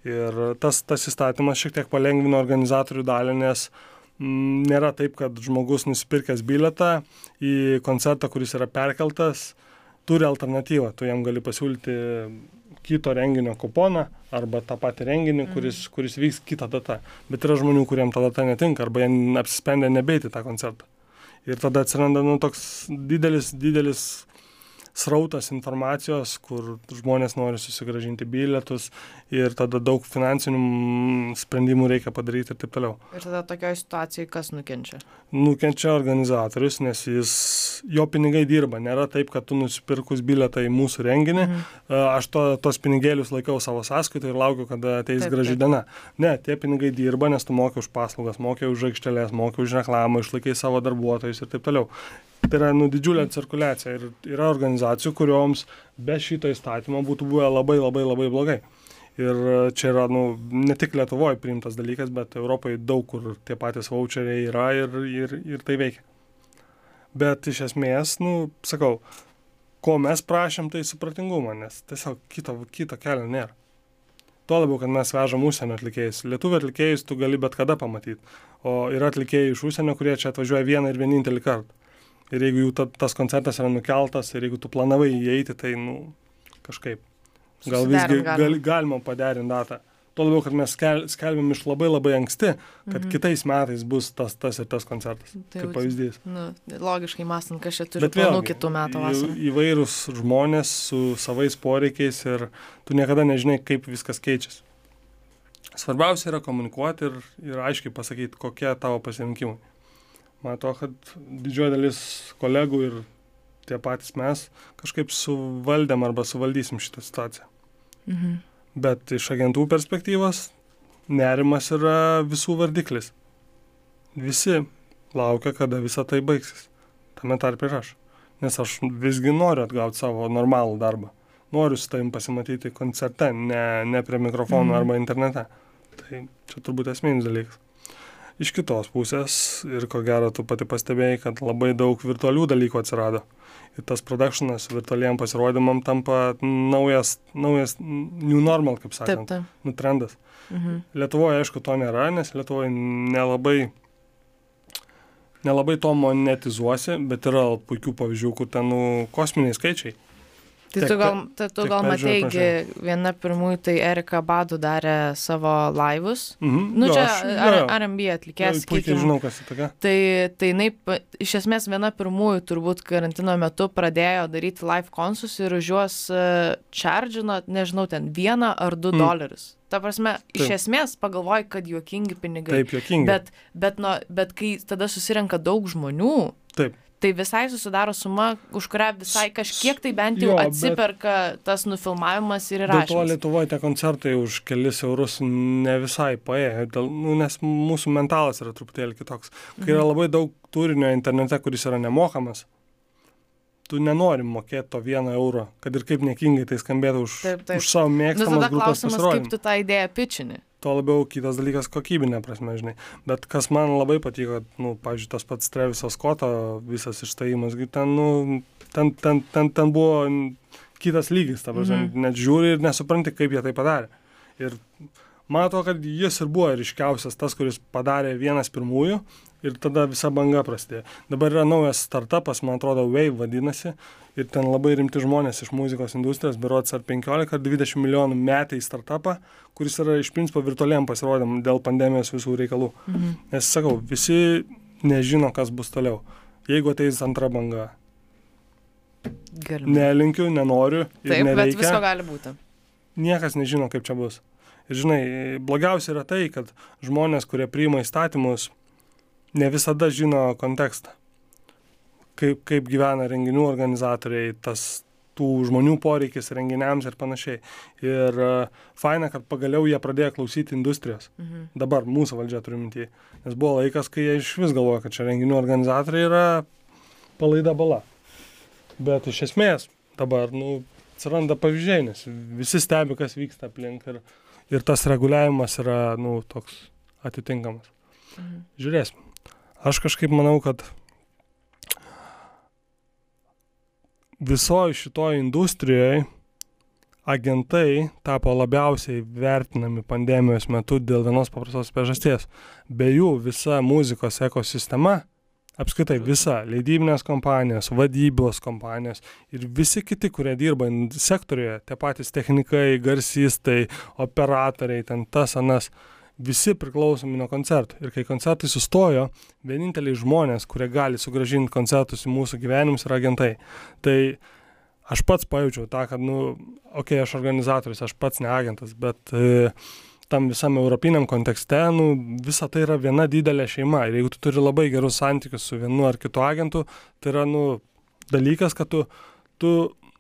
Ir tas, tas įstatymas šiek tiek palengvino organizatorių dalį, nes m, nėra taip, kad žmogus nusipirkęs biletą į koncertą, kuris yra perkeltas, turi alternatyvą. Tu jam gali pasiūlyti kito renginio kuponą arba tą patį renginį, kuris, kuris vyks kitą datą. Bet yra žmonių, kuriems ta data netinka arba jie apsisprendė nebeiti tą koncertą. Ir tada atsiranda nu, toks didelis, didelis srautas informacijos, kur žmonės nori susigražinti bilietus ir tada daug finansinių mm, sprendimų reikia padaryti ir taip toliau. Ir tada tokioje situacijoje kas nukenčia? Nukenčia organizatorius, nes jis, jo pinigai dirba. Nėra taip, kad tu nusipirkus bilietą į mūsų renginį, Mhm. aš to, tos pinigėlius laikau savo sąskaitą ir laukiu, kada ateis Taip, graži taip. diena. Ne, tie pinigai dirba, nes tu moki už paslaugas, moki už aikštelės, moki už reklamą, išlaikai savo darbuotojus ir taip toliau. Tai yra nu, didžiulė cirkuliacija ir yra organizacijų, kurioms be šito įstatymo būtų buvę labai labai labai blogai. Ir čia yra nu, ne tik Lietuvoje priimtas dalykas, bet Europoje daug kur tie patys voucheriai yra ir, ir, ir tai veikia. Bet iš esmės, nu, sakau, ko mes prašėm, tai supratingumo, nes tiesiog kito, kito kelio nėra. Tuo labiau, kad mes vežam užsienio atlikėjus. Lietuvių atlikėjus tu gali bet kada pamatyti. O yra atlikėjai iš užsienio, kurie čia atvažiuoja vieną ir vienintelį kartą. Ir jeigu jų ta, tas koncertas yra nukeltas ir jeigu tu planavai įeiti, tai, nu, kažkaip. Gal visgi gal, galima paderinti datą. Tuo labiau, kad mes skel, skelbėm iš labai labai anksti, kad Mhm. kitais metais bus tas, tas ir tas koncertas. Tai kaip pavyzdys. Nu, logiškai mąstant, kas čia turi planų kitų metų vasarą. Įvairūs žmonės su savais poreikiais ir tu niekada nežinai, kaip viskas keičiasi. Svarbiausia yra komunikuoti ir, ir aiškiai pasakyti, kokie tavo pasirinkimai. Matau, kad didžioji dalis kolegų ir tie patys mes kažkaip suvaldėm arba suvaldysim šitą situaciją. Mhm. Bet iš agentų perspektyvos nerimas yra visų vardiklis. Visi laukia, kada visa tai baigsis. Tame tarp ir aš. Nes aš visgi noriu atgauti savo normalų darbą. Noriu su tavim pasimatyti koncerte, ne, ne prie mikrofono Mhm. arba internete. Tai čia turbūt esminis dalykas. Iš kitos pusės, ir ko gero tu pati pastebėjai, kad labai daug virtualių dalykų atsirado. Ir tas produkcionas virtualiem pasirodymam tampa naujas, naujas new normal, kaip Taip, sakant, taip. nu trendas. Mhm. Lietuvoje, aišku, to nėra, nes Lietuvoje nelabai, nelabai to monetizuosi, bet yra puikių pavyzdžių, kur ten nu, kosminiai skaičiai. Tai Tiek tu gal, tai tu gal matei, viena pirmųjų, tai Erika Badu darė savo laivus. Mhm. Nu, čia atlikėjas, Jo, Puikiai žinau, kas tai tokia. Tai, tai jinai, iš esmės, viena pirmųjų turbūt karantino metu pradėjo daryti live konsus ir už juos uh, čardžino, nežinau, ten vieną ar du Mm. dolerius. Ta prasme, iš Taip. esmės pagalvoji, kad juokingi pinigai. Taip, jokinga. Bet, bet, no, bet kai tada susirenka daug žmonių, Taip. Tai visai susidaro suma, už kurią visai kažkiek tai bent jau Jo, atsiperka tas nufilmavimas ir Dėl to įrašymas. Lietuvoje tie koncertai už kelis eurus ne visai paėjo, dėl, nu, nes mūsų mentalas yra truputėlį kitoks. Kai yra labai daug turinio internete, kuris yra nemokamas, tu nenori mokėti to vieno euro, kad ir kaip nekingai tai skambėtų už, Taip, taip. už savo mėgstamą tada grupės klausimas, kaip tu tą idėją pičini. Tuo labiau kitas dalykas kokybinė prasme, žinai. Bet kas man labai patiko, nu, pavyzdžiui, tas pats Treviso Skoto visas išstojimas, ten, nu, ten, ten, ten, ten buvo kitas lygis, ta prasme, Mhm. mhm. net žiūri ir nesupranti, kaip jie tai padarė. Ir man atrodo, kad jis ir buvo ryškiausias tas, kuris padarė vienas pirmųjų ir tada visa banga prasidėjo. Dabar yra naujas startupas, man atrodo, Wave vadinasi, ir ten labai rimti žmonės iš muzikos industrijos, berots ar 15 ar 20 milijonų metai startupą, kuris yra iš principo virtualiam pasirodym dėl pandemijos visų reikalų. Mhm. Nes sakau, visi nežino, kas bus toliau. Jeigu ateis antra banga, Galimai. nelinkiu, nenoriu Taip, bet nereikia. visko gali būti. niekas nežino, kaip čia bus. Ir žinai, blogiausia yra tai, kad žmonės, kurie priima įstatymus, ne visada žino kontekstą. Kaip, kaip gyvena renginių organizatoriai, tas, tų žmonių poreikis renginiams ir panašiai. Ir uh, faina, kad pagaliau jie pradėjo klausyti industrijos. Mhm. Dabar mūsų valdžia turi minti. Nes buvo laikas, kai jie iš vis galvoja, kad čia renginių organizatoriai yra palaida bala. Bet iš esmės dabar, nu, atsiranda pavyzdžiai, nes visi stebi, kas vyksta aplink ir, ir tas reguliavimas yra, nu, toks atitinkamas. Mhm. Žiūrėsim. Aš kažkaip manau, kad visoji šitoje industrijoje agentai tapo labiausiai vertinami pandemijos metu dėl vienos paprastos priežasties. Be jų visa muzikos ekosistema, apskritai visa leidybinės kompanijos, vadybos kompanijos ir visi kiti, kurie dirba sektoriuje, tie patys technikai, garsistai, operatoriai, ten tas anas, visi priklausomi nuo koncertų. Ir kai koncertai sustojo, vieninteliai žmonės, kurie gali sugražinti koncertus į mūsų gyvenimus, yra agentai. Tai aš pats pajaučiau tą, kad, nu, okei, okay, aš organizatorius, aš pats ne agentas, bet e, tam visam europiniam kontekste, nu, visa tai yra viena didelė šeima. Ir jeigu tu turi labai gerus santykius su vienu ar kitu agentu, tai yra, nu, dalykas, kad tu, tu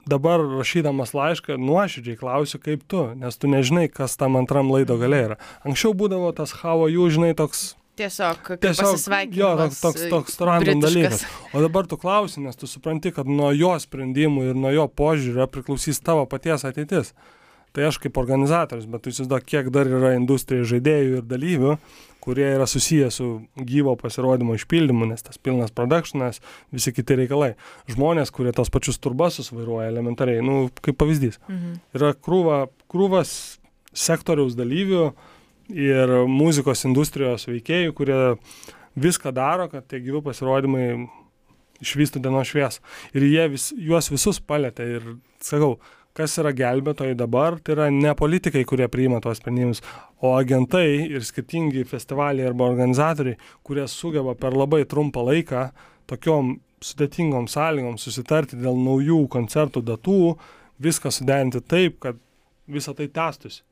dabar rašydamas laišką nuoširdžiai klausiu, kaip tu, nes tu nežinai, kas tam antram laido mhm. gale yra. Anksčiau būdavo tas how are you, žinai, toks Tiesiog, tiesiog jo, toks, toks, toks random dalykas. O dabar tu klausi, nes tu supranti, kad nuo jo sprendimų ir nuo jo požiūrio priklausys tavo paties ateitis. Tai aš kaip organizatorius, bet tu įsivaizduok, kiek dar yra industrijai žaidėjų ir dalyvių, kurie yra susiję su gyvo pasirodymo išpildymu, nes tas pilnas produkšinas, visi kiti reikalai. Žmonės, kurie tos pačius turbasus vairuoja elementariai, nu, kaip pavyzdys. Mhm. Yra krūva, krūvas sektoriaus dalyvių ir muzikos industrijos veikėjų, kurie viską daro, kad tie gyvi pasirodymai išvystų dienos šviesą. Ir jie vis, juos visus palėtė ir, sakau, kas yra gelbėtojai dabar, tai yra ne politikai, kurie priima tuos sprendimus, o agentai ir skirtingi festivaliai arba organizatoriai, kurie sugeba per labai trumpą laiką tokiom sudėtingom sąlygom susitarti dėl naujų koncertų datų, viską suderinti taip, kad visa tai tęstųsi.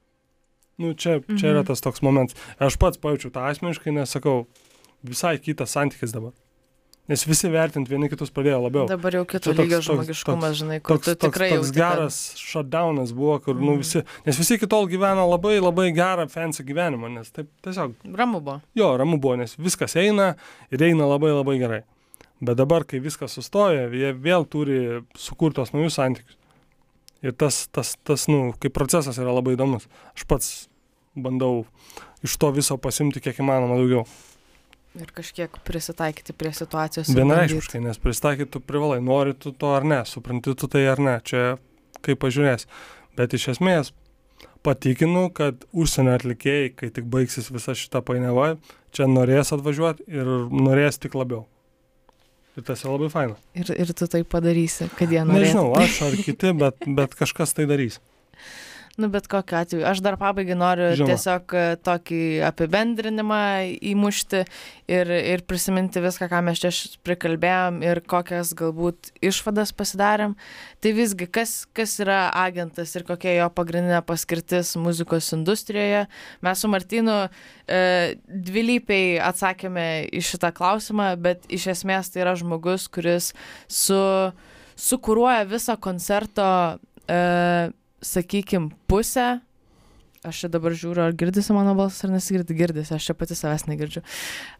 Nu, čia, mhm. čia yra mhm. tas toks momentas. Aš pats pajaučiu tą asmeniškai, nes sakau, visai kitas santykis dabar. Nes visi vertinti vieni kitus pradėjo labiau. Dabar jau kito toks, lygio žmogiškumas, toks, žinai, kur toks, tu tikrai toks, toks geras kad... shutdownas buvo, kur, mm. nu, mhm. visi, nes visi iki tol gyveno labai labai gerą fancy gyvenimą, nes taip tiesiog. Ramu buvo. Jo, ramu buvo, nes viskas eina ir eina labai labai gerai. Bet dabar, kai viskas sustoja, jie vėl turi sukurtos naujus santykius. Ir tas, tas, tas, nu, kaip procesas yra labai įdomus. Aš pats bandau iš to viso pasimti kiek įmanoma daugiau. Ir kažkiek prisitaikyti prie situacijos. Vienareiškiškai, nes prisitaikyti tu privalai, nori tu to ar ne, supranti tu tai ar ne, čia kaip pažiūrės. Bet iš esmės patikinu, kad užsienio atlikėjai, kai tik baigsis visa šita painiava, čia norės atvažiuoti ir norės tik labiau. Ir tas yra labai faina. Ir, ir tu tai padarysi, kad jie norės. Nežinau, aš ar kiti, bet, bet kažkas tai darys. (laughs) Nu, bet kokiu atveju. Aš dar pabaigai noriu Žinoma. tiesiog e, tokį apibendrinimą įmušti ir, ir prisiminti viską, ką mes čia prikalbėjom ir kokias galbūt išvadas pasidarėm. Tai visgi, kas, kas yra agentas ir kokia jo pagrindinė paskirtis muzikos industrijoje. Mes su Martinu e, dvilypiai atsakėme į šitą klausimą, bet iš esmės tai yra žmogus, kuris su, sukuruoja visą koncerto e, sakykim, pusę, aš čia dabar žiūriu, ar girdisi mano balsas, ar nesigirdi, girdisi, aš čia pati savęs negirdžiu.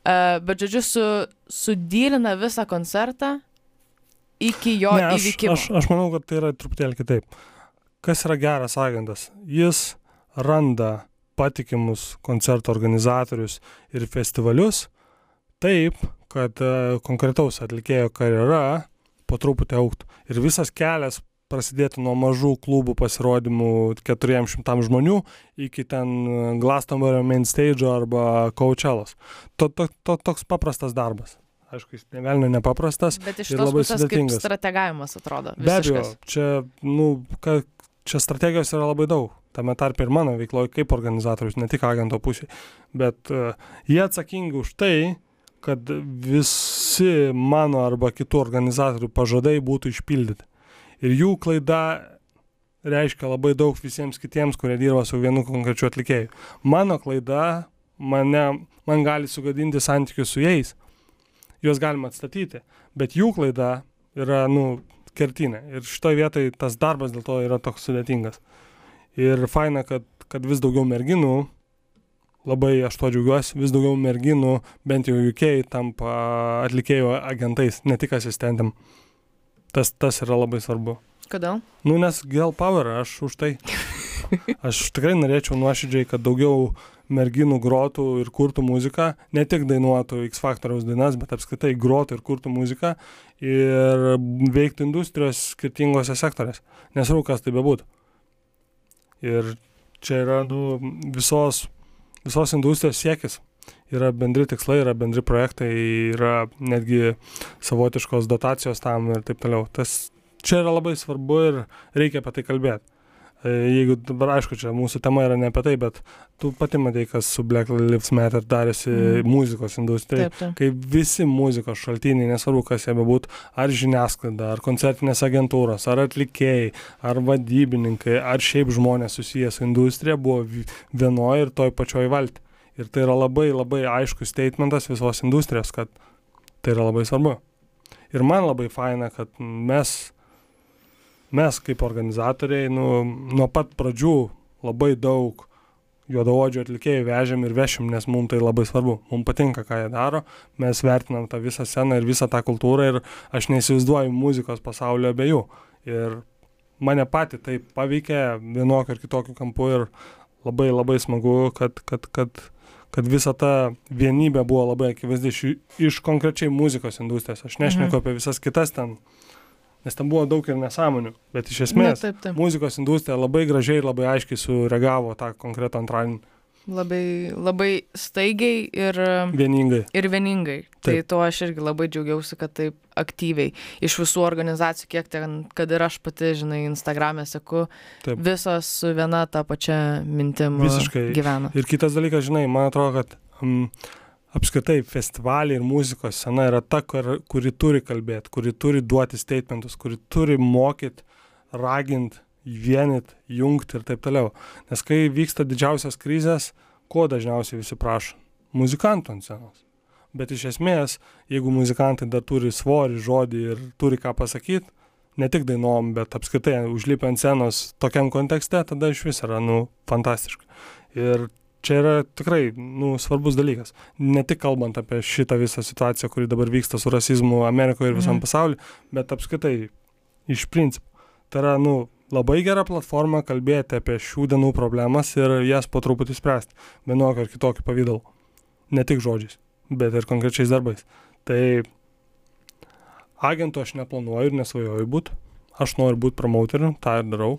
Uh, bet žodžiu, su, sudylina visą koncertą iki jo ne, aš, įvykimo. Aš, aš manau, kad tai yra truputėlį kitaip. Kas yra geras agentas? Jis randa patikimus koncerto organizatorius ir festivalius taip, kad uh, konkretaus atlikėjo karjera po truputį auktų. Ir visas kelias prasidėtų nuo mažų klubų pasirodymų 400 žmonių iki ten Glastonbury main stage arba Coachellos. To, to, to, toks paprastas darbas. Aišku, jis nevelnio nepaprastas. Bet iš tos pusės kaip strategavimas atrodo. Be abejo, čia, nu, ka, čia strategijos yra labai daug. Tame tarp ir mano veikloje kaip organizatorius, ne tik agento pusėje. Bet uh, jie atsakingi už tai, kad visi mano arba kitų organizatorių pažadai būtų išpildyti ir jų klaida reiškia labai daug visiems kitiems, kurie dirba su vienu konkrečiu atlikėju. Mano klaida mane, man gali sugadinti santykius su jais. Juos galima atstatyti, bet jų klaida yra, nu, kertinė. Ir šitoje vietoje tas darbas dėl to yra toks sudėtingas. Ir faina, kad, kad vis daugiau merginų, labai aš to džiaugiuosi, vis daugiau merginų, bent jau UK, tampa atlikėjų agentais, ne tik asistentam. Tas, tas yra labai svarbu. Kodėl? Nu, nes Girl Power, aš už tai. (laughs) Aš tikrai norėčiau nuoširdžiai, kad daugiau merginų grotų ir kurtų muziką, ne tik dainuotų X Factoriaus dainas, bet apskritai grotų ir kurtų muziką ir veiktų industrijos skirtingose sektorėse. Nesvarbu, kas tai bebūtų. Ir čia yra nu, visos, visos industrijos siekis. Yra bendri tikslai, yra bendri projektai, yra netgi savotiškos dotacijos tam ir taip toliau. Tas čia yra labai svarbu ir reikia apie tai kalbėti. E, jeigu dabar, aišku, čia mūsų tema yra ne apie tai, bet tu pati matai, kas su Black Lives Matter darėsi mm. muzikos industrijai, kai visi muzikos šaltiniai, nesvarbu, kas jie bebūtų, ar žiniasklaida, ar koncertinės agentūros, ar atlikėjai, ar vadybininkai, ar šiaip žmonės susijęs su industrija, buvo vi- vienoje ir toj pačioj valti. Ir tai yra labai labai aiškus statementas visos industrijos, kad tai yra labai svarbu. Ir man labai faina, kad mes, mes kaip organizatoriai, nu, nuo pat pradžių labai daug juodaodžių atlikėjų vežėm ir vešim, nes mums tai labai svarbu. Mums patinka, ką jie daro, mes vertinam tą visą sceną ir visą tą kultūrą ir aš neįsivaizduoju muzikos pasaulio be jų. Ir mane pati tai paveikė vienokiu ar kitokiu kampu ir labai labai smagu, kad, kad, kad, kad visa ta vienybė buvo labai akivaizdi iš, iš konkrečiai muzikos industrijos. Aš nešneku Mhm. apie visas kitas ten, nes ten buvo daug ir nesąmonių, bet iš Na, esmės taip, taip. muzikos industrija labai gražiai ir labai aiškiai sureagavo tą konkretų antradienį Labai, labai staigiai ir, vieningai. ir vieningai. Tai Taip. tuo aš irgi labai džiaugiausi, kad taip aktyviai iš visų organizacijų, kiek ten, kad ir aš pati, žinai, Instagram'e seku, Taip. visos su viena tą pačią mintim Visiškai. gyvena. Ir kitas dalykas, žinai, man atrodo, kad um, apskritai festivaliai ir muzikos scena yra ta, kur, kuri turi kalbėti, kuri turi duoti statementus, kuri turi mokyti, raginti, vienyti, jungti ir taip toliau. Nes kai vyksta didžiausias krizės, ko dažniausiai visi prašo? Muzikantų ant scenos. Bet iš esmės, jeigu muzikantai dar turi svorį, žodį ir turi ką pasakyti, ne tik dainom, bet apskritai užlipę ant scenos tokiam kontekste, tada iš vis yra, nu, fantastiška. Ir čia yra tikrai, nu, svarbus dalykas. Ne tik kalbant apie šitą visą situaciją, kuri dabar vyksta su rasizmu Amerikoje ir visam Mhm. pasauliu, bet apskritai iš principo. Tai yra, nu, labai gera platforma kalbėti apie šių dienų problemas ir jas po truputį spręsti. Vienokiu ar kitokiu pavydalu. Ne tik žodžiais, bet ir konkrečiais darbais. Tai agentu aš neplanuoju ir nesvajoju būti. Aš noriu būti promoteriu, tą ir darau.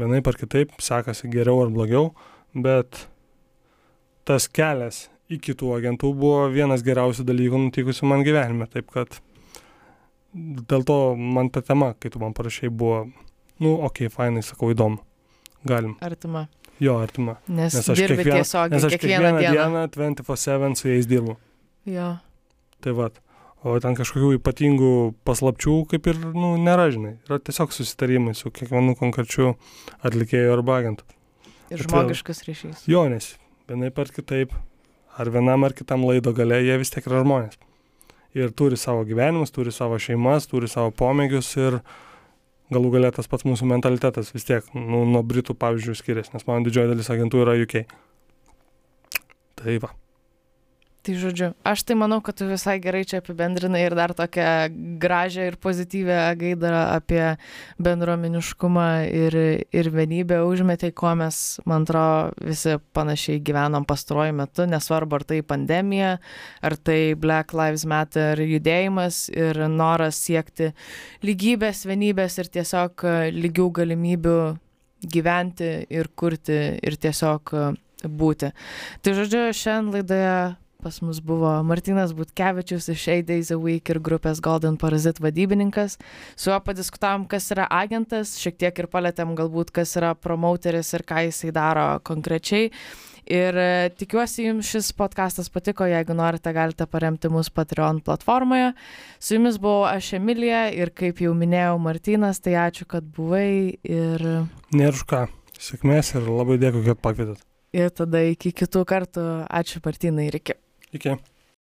Vienaip ar kitaip, sekasi geriau ar blogiau, bet tas kelias iki tų agentų buvo vienas geriausių dalykų nutikusių man gyvenime. Taip kad dėl to man ta tema, kai tu man parašai, buvo, nu, okei, okay, fainai, sakau, įdomu. Galim. Artima. Jo, artima. Nes, Nes aš kiekvieną- tiesiogiai Nes aš kiekvieną, kiekvieną dieną. dieną 24-7 su jais dirbu. Jo. Tai vad. O ten kažkokių ypatingų paslapčių kaip ir, nu, nėra, žinai. Yra tiesiog susitarimai su kiekvienu konkrečiu atlikėju arba agentu. Ir Bet žmogiškas ryšys. Jo, nes vienaip ar kitaip, ar vienam ar kitam laido gale, jie vis tiek yra žmonės. Ir turi savo gyvenimus, turi savo šeimas, turi savo pomėgius ir galų galę tas pats mūsų mentalitetas vis tiek nu, nuo Britų, pavyzdžiui, skiriasi, nes mano didžioji dalis agentų yra UK. Tai va. Tai žodžiu, aš tai manau, kad tu visai gerai čia apibendrinai ir dar tokią gražią ir pozityvę gaidą apie bendruomeniškumą ir, ir vienybę užmetė, ko mes, man atrodo, visi panašiai gyvenom pastaruoju metu, nesvarbu ar tai pandemija, ar tai Black Lives Matter judėjimas ir noras siekti lygybės, vienybės ir tiesiog lygių galimybių gyventi ir kurti ir tiesiog būti. Tai žodžiu, šiandien laidoje pas mus buvo Martinas Butkevičius iš 8 Days a Week ir grupės Golden Parazit vadybininkas. Su juo padiskutavom, kas yra agentas, šiek tiek ir palėtėm galbūt, kas yra promoteris ir ką jisai daro konkrečiai. Ir e, tikiuosi jums šis podcastas patiko, jeigu norite, galite paremti mus Patreon platformoje. Su jumis buvau aš Emilija ir kaip jau minėjau Martinas, tai ačiū, kad buvai ir, Nėra už ką. Sėkmės ir labai dėkui, kad pakvietėt. ir tada iki kitų kartų. Ačiū Martinai ir iki. Iki.